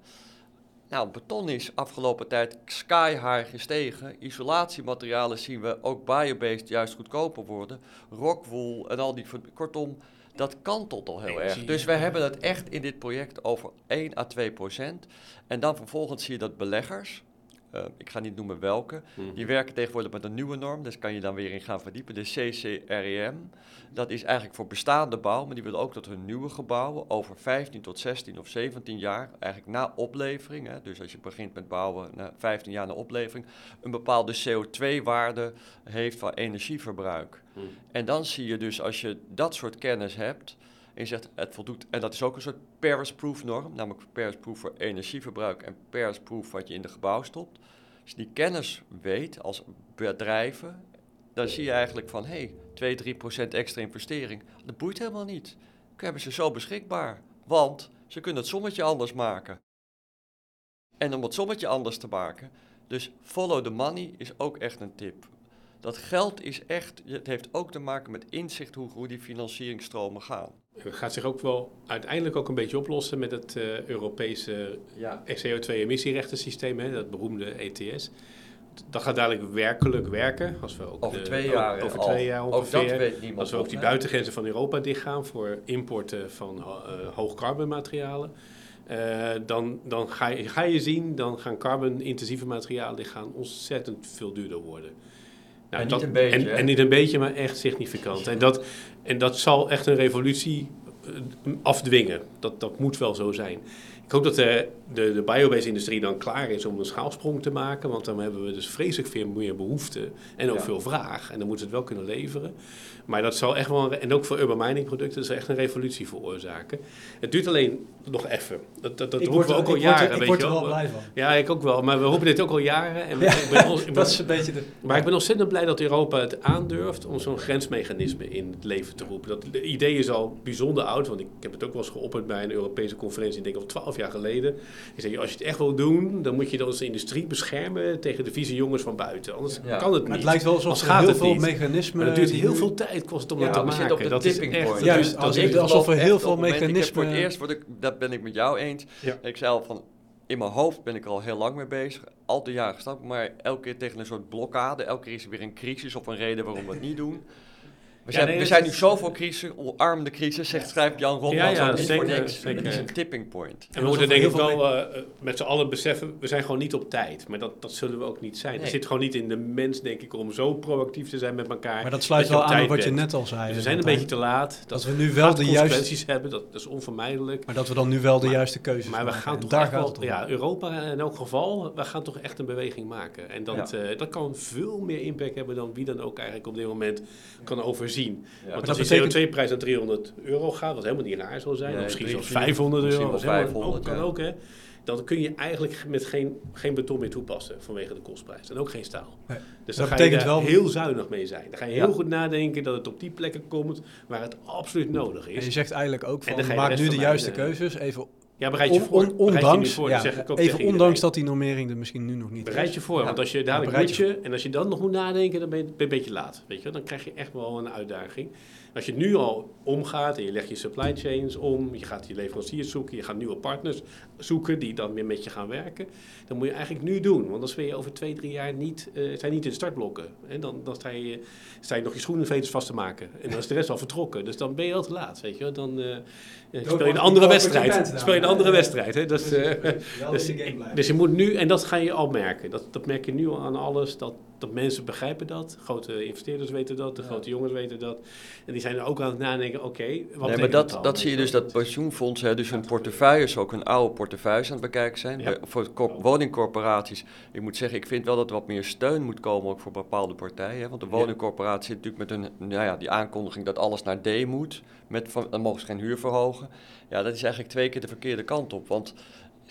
Nou, beton is afgelopen tijd sky high gestegen. Isolatiematerialen zien we ook biobased juist goedkoper worden. Rockwool en al die, kortom, dat kantelt al heel erg. Dus we hebben het echt in dit project over 1 à 2 procent. En dan vervolgens zie je dat beleggers, uh, ik ga niet noemen welke, mm. die werken tegenwoordig met een nieuwe norm, dus kan je dan weer in gaan verdiepen, de CCREM. Dat is eigenlijk voor bestaande bouw, maar die willen ook dat hun nieuwe gebouwen over 15 tot 16 of 17 jaar, eigenlijk na oplevering, hè, dus als je begint met bouwen, na 15 jaar na oplevering, een bepaalde CO2-waarde heeft van energieverbruik. Mm. En dan zie je dus als je dat soort kennis hebt, en je zegt het voldoet, en dat is ook een soort Paris-proof norm, namelijk Paris-proof voor energieverbruik en Paris-proof wat je in de gebouw stopt. Als je die kennis weet als bedrijven, dan zie je eigenlijk van hé, hey, 2, 3 procent extra investering, dat boeit helemaal niet. Dan hebben ze zo beschikbaar, want ze kunnen het sommetje anders maken. En om het sommetje anders te maken, dus follow the money is ook echt een tip. Dat geld is echt, het heeft ook te maken met inzicht hoe, hoe die financieringsstromen gaan. Het gaat zich ook wel uiteindelijk ook een beetje oplossen met het uh, Europese ja. CO2-emissierechtensysteem, dat beroemde ETS. Dat gaat dadelijk werkelijk werken. Als we ook over twee jaar, over twee jaar ongeveer. als we ook die buitengrenzen van Europa dichtgaan voor importen van uh, hoog carbonmaterialen. Uh, dan, dan ga, je, ga je zien, dan gaan carbon-intensieve materialen die gaan ontzettend veel duurder worden. Nou, en, niet een beetje, en, en, niet een beetje, maar echt significant. En dat, en dat zal echt een revolutie eh, afdwingen. Dat, dat moet wel zo zijn. Ik hoop dat de, de, de biobase-industrie dan klaar is om een schaalsprong te maken. Want dan hebben we dus vreselijk veel meer behoefte en ook veel vraag. En dan moeten we het wel kunnen leveren. Maar dat zal echt wel, en ook voor urban mining producten, dat zal echt een revolutie veroorzaken. Het duurt alleen nog even. Dat, dat, dat roepen we ook al jaren. Word, ik word er wel blij van. Ja, ik ook wel. Maar we roepen dit ook al jaren. En ik ben, dat is een beetje de... Maar ik ben ontzettend blij dat Europa het aandurft om zo'n grensmechanisme in het leven te roepen. Dat de idee is al bijzonder oud, want ik heb het ook wel eens geopperd bij een Europese conferentie, ik denk al twaalf jaar geleden. Ik zeg, als je het echt wil doen, dan moet je dan als industrie beschermen tegen de vieze jongens van buiten. Anders kan het niet. Maar het lijkt wel alsof er heel veel mechanismen... Maar het duurt heel veel tijd kost het om dat te maken. Op de dat tipping is point. Juist, als ik, alsof er heel veel mechanismen... Voor het eerst, word ik, dat ben ik met jou eens. Ik zei al van, in mijn hoofd ben ik er al heel lang mee bezig. Al die jaren gestapt, maar elke keer tegen een soort blokkade. Elke keer is er weer een crisis of een reden waarom we het niet doen. We zijn, we zijn nu zoveel crisis, omarmde crisis, zegt schrijft Jan Ron. Ja, ja, zeker, voor niks. Het is een tipping point. En we moeten denk ik wel uh, met z'n allen beseffen, we zijn gewoon niet op tijd. Maar dat, dat zullen we ook niet zijn. Nee. Er zit gewoon niet in de mens, denk ik, om zo proactief te zijn met elkaar. Maar dat sluit wel aan op wat je net al zei. Dus we zijn een beetje te laat. Dat, dat we nu wel de juiste... hebben, dat, dat, is onvermijdelijk. Maar dat we dan nu wel de juiste keuzes maken. Maar we gaan toch echt wel, ja, Europa in elk geval, we gaan toch echt een beweging maken. En dat, uh, dat kan veel meer impact hebben dan wie dan ook eigenlijk op dit moment kan overzien. Want als die CO2-prijs naar 300 euro gaat, wat helemaal niet raar zou zijn, misschien zelfs 500 euro, misschien 500, ook, kan ook hè, dan kun je eigenlijk met geen, geen beton meer toepassen vanwege de kostprijs. En ook geen staal. Nee. Dus dan dat ga je daar wel... heel zuinig mee zijn. Dan ga je heel goed nadenken dat het op die plekken komt waar het absoluut nodig is. En je zegt eigenlijk ook van, maak nu de juiste keuzes, even ja, bereid je voor. ondanks, je voor, ja, zeg ik ook even ondanks dat die normering er misschien nu nog niet bereid is. je voor, want als je dadelijk moet je, en als je dan nog moet nadenken, dan ben je, ben je een beetje laat. Weet je, dan krijg je echt wel een uitdaging. Als je nu al omgaat en je legt je supply chains om, je gaat je leveranciers zoeken, je gaat nieuwe partners zoeken die dan weer met je gaan werken, dan moet je eigenlijk nu doen. Want dan ben je over twee, drie jaar niet, uh, zijn niet in de startblokken. En dan, dan sta, je, sta je nog je schoenenveters vast te maken. En dan is de rest al vertrokken. Dus dan ben je al te laat, weet je. Dan uh, speel je een andere wedstrijd. Speel je een andere wedstrijd. Hè? Dus, uh, dus, dus je moet nu, en dat ga je al merken. Dat, dat merk je nu al aan alles, dat dat mensen begrijpen dat. Grote investeerders weten dat, de grote jongens weten dat. En die zijn er ook aan het nadenken, oké, wat nee, maar dat, dat, zie je dus, dat pensioenfondsen dus hun portefeuilles, ook hun oude portefeuilles aan het bekijken zijn. Ja. Voor woningcorporaties, ik moet zeggen, ik vind wel dat er wat meer steun moet komen ook voor bepaalde partijen. Hè? Want de woningcorporatie zit natuurlijk met hun, nou ja, die aankondiging dat alles naar D moet. Met van, dan mogen ze geen huur verhogen. Ja, dat is eigenlijk twee keer de verkeerde kant op. Want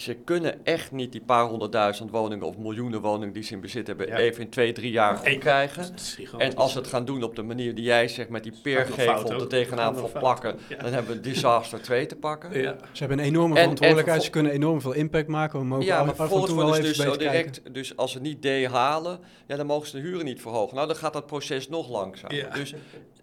ze kunnen echt niet die paar honderdduizend woningen of miljoenen woningen die ze in bezit hebben, Ja. even in twee, drie jaar goed krijgen. Is. En als ze het gaan doen op de manier die jij zegt, met die peergevel er tegenaan van plakken, Ja. dan hebben we disaster 2 te pakken. Ja. Ze hebben een enorme En- verantwoordelijkheid, en ze kunnen enorm veel impact maken. We mogen Ja, maar vervolgens worden even ze dus zo kijken. direct, dus als ze niet D halen, ja, dan mogen ze de huren niet verhogen. Nou, dan gaat dat proces nog langzamer. Ja. Dus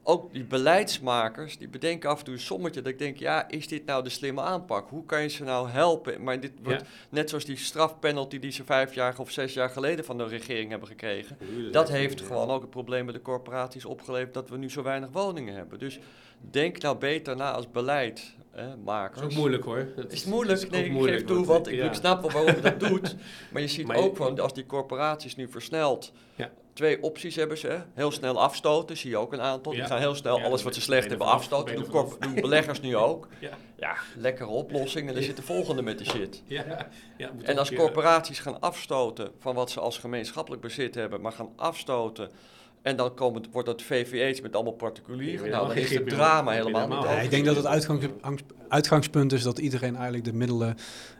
ook die beleidsmakers, die bedenken af en toe een sommetje dat ik denk, ja, is dit nou de slimme aanpak? Hoe kan je ze nou helpen? Maar dit wordt Ja. net zoals die strafpenalty die ze vijf jaar of zes jaar geleden van de regering hebben gekregen. Dat heeft gewoon ook het probleem met de corporaties opgeleverd dat we nu zo weinig woningen hebben. Dus denk nou beter na als beleid, hè, makers. Dat is ook moeilijk hoor. Dat Het is moeilijk, ook nee, ik moeilijk, geef toe, want, want ik, ja. snap wel waarom je dat doet. Maar je ziet Maar je- ook van, als die corporaties nu versneld Ja. Twee opties hebben ze. hè. Heel snel afstoten, zie je ook een aantal. Ja. Die gaan heel snel Ja, alles wat ze slecht hebben afstoten. Doen, corp- vanaf. doen beleggers nu ook. Ja. Ja, lekkere oplossing. En dan zit de volgende met de shit. Ja. Ja, moet En als ja. corporaties gaan afstoten van wat ze als gemeenschappelijk bezit hebben, maar gaan afstoten. En dan komen, wordt dat VVE's met allemaal particulieren. Nou, dan is het drama helemaal niet ik denk dat het uitgangspunt is dat iedereen eigenlijk de middelen eh, eh,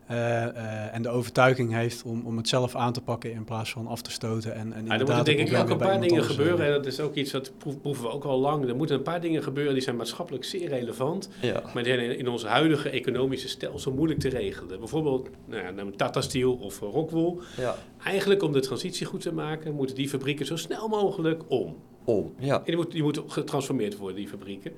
en de overtuiging heeft om, om het zelf aan te pakken in plaats van af te stoten. En, en Ja, er inderdaad moeten denk ik ook een paar dingen eh, gebeuren. En dat is ook iets dat proeven we ook al lang. Er moeten een paar dingen gebeuren die zijn maatschappelijk zeer relevant. Ja. Maar die zijn in- in ons huidige economische stelsel moeilijk te regelen. Bijvoorbeeld nou ja, Tata Steel of eh, Rockwool. ja, Eigenlijk om de transitie goed te maken, moeten die fabrieken zo snel mogelijk om. om. Ja. En die moeten die moeten getransformeerd worden, die fabrieken.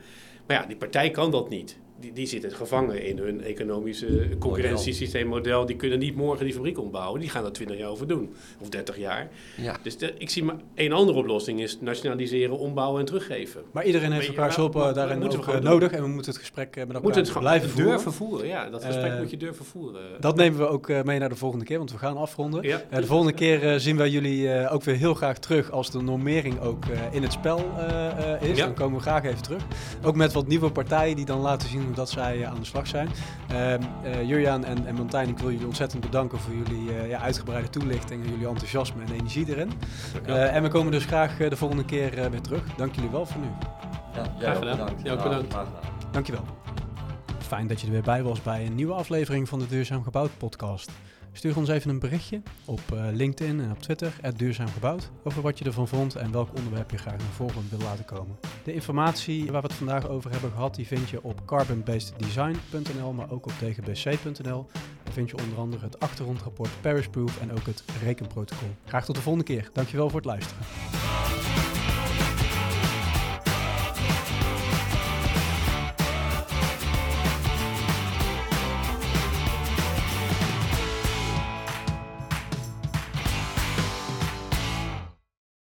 Maar ja, die partij kan dat niet. Die, die zitten gevangen in hun economische concurrentiesysteemmodel. Die kunnen niet morgen die fabriek ombouwen. Die gaan er 20 jaar over doen. Of 30 jaar. ja. Dus de- ik zie maar één andere oplossing is nationaliseren, ombouwen en teruggeven. Maar iedereen heeft elkaars hulp eh, daarin moeten ook we eh, nodig. En we moeten het gesprek eh, met We elkaar moeten het blijven voeren. durven voeren. Ja, dat gesprek moet je durven voeren. Dat nemen we ook mee naar de volgende keer, want we gaan afronden. ja. De volgende keer zien wij jullie eh, ook weer heel graag terug als de normering ook eh, in het spel eh, eh, is. Ja. Dan komen we graag even terug. Ook met wat nieuwe partijen die dan laten zien hoe dat zij eh, aan de slag zijn. Ehm eh, Jurjaan en, en Martijn, ik wil jullie ontzettend bedanken voor jullie eh, ja, uitgebreide toelichting en jullie enthousiasme en energie erin. Eh, en we komen dus graag de volgende keer eh, weer terug. Dank jullie wel voor nu. Ja, jij Graag ook gedaan. bedankt. Jij ook bedankt. graag gedaan. Dankjewel. Fijn dat je er weer bij was bij een nieuwe aflevering van de Duurzaam Gebouwd podcast. Stuur ons even een berichtje op eh, LinkedIn en op Twitter, Duurzaam Gebouwd, over wat je ervan vond en welk onderwerp je graag naar voren wil laten komen. De informatie waar we het vandaag over hebben gehad, die vind je op carbonbaseddesign.nl, maar ook op dgbc.nl. Daar vind je onder andere het achtergrondrapport Paris Proof en ook het rekenprotocol. Graag tot de volgende keer. Dankjewel voor het luisteren.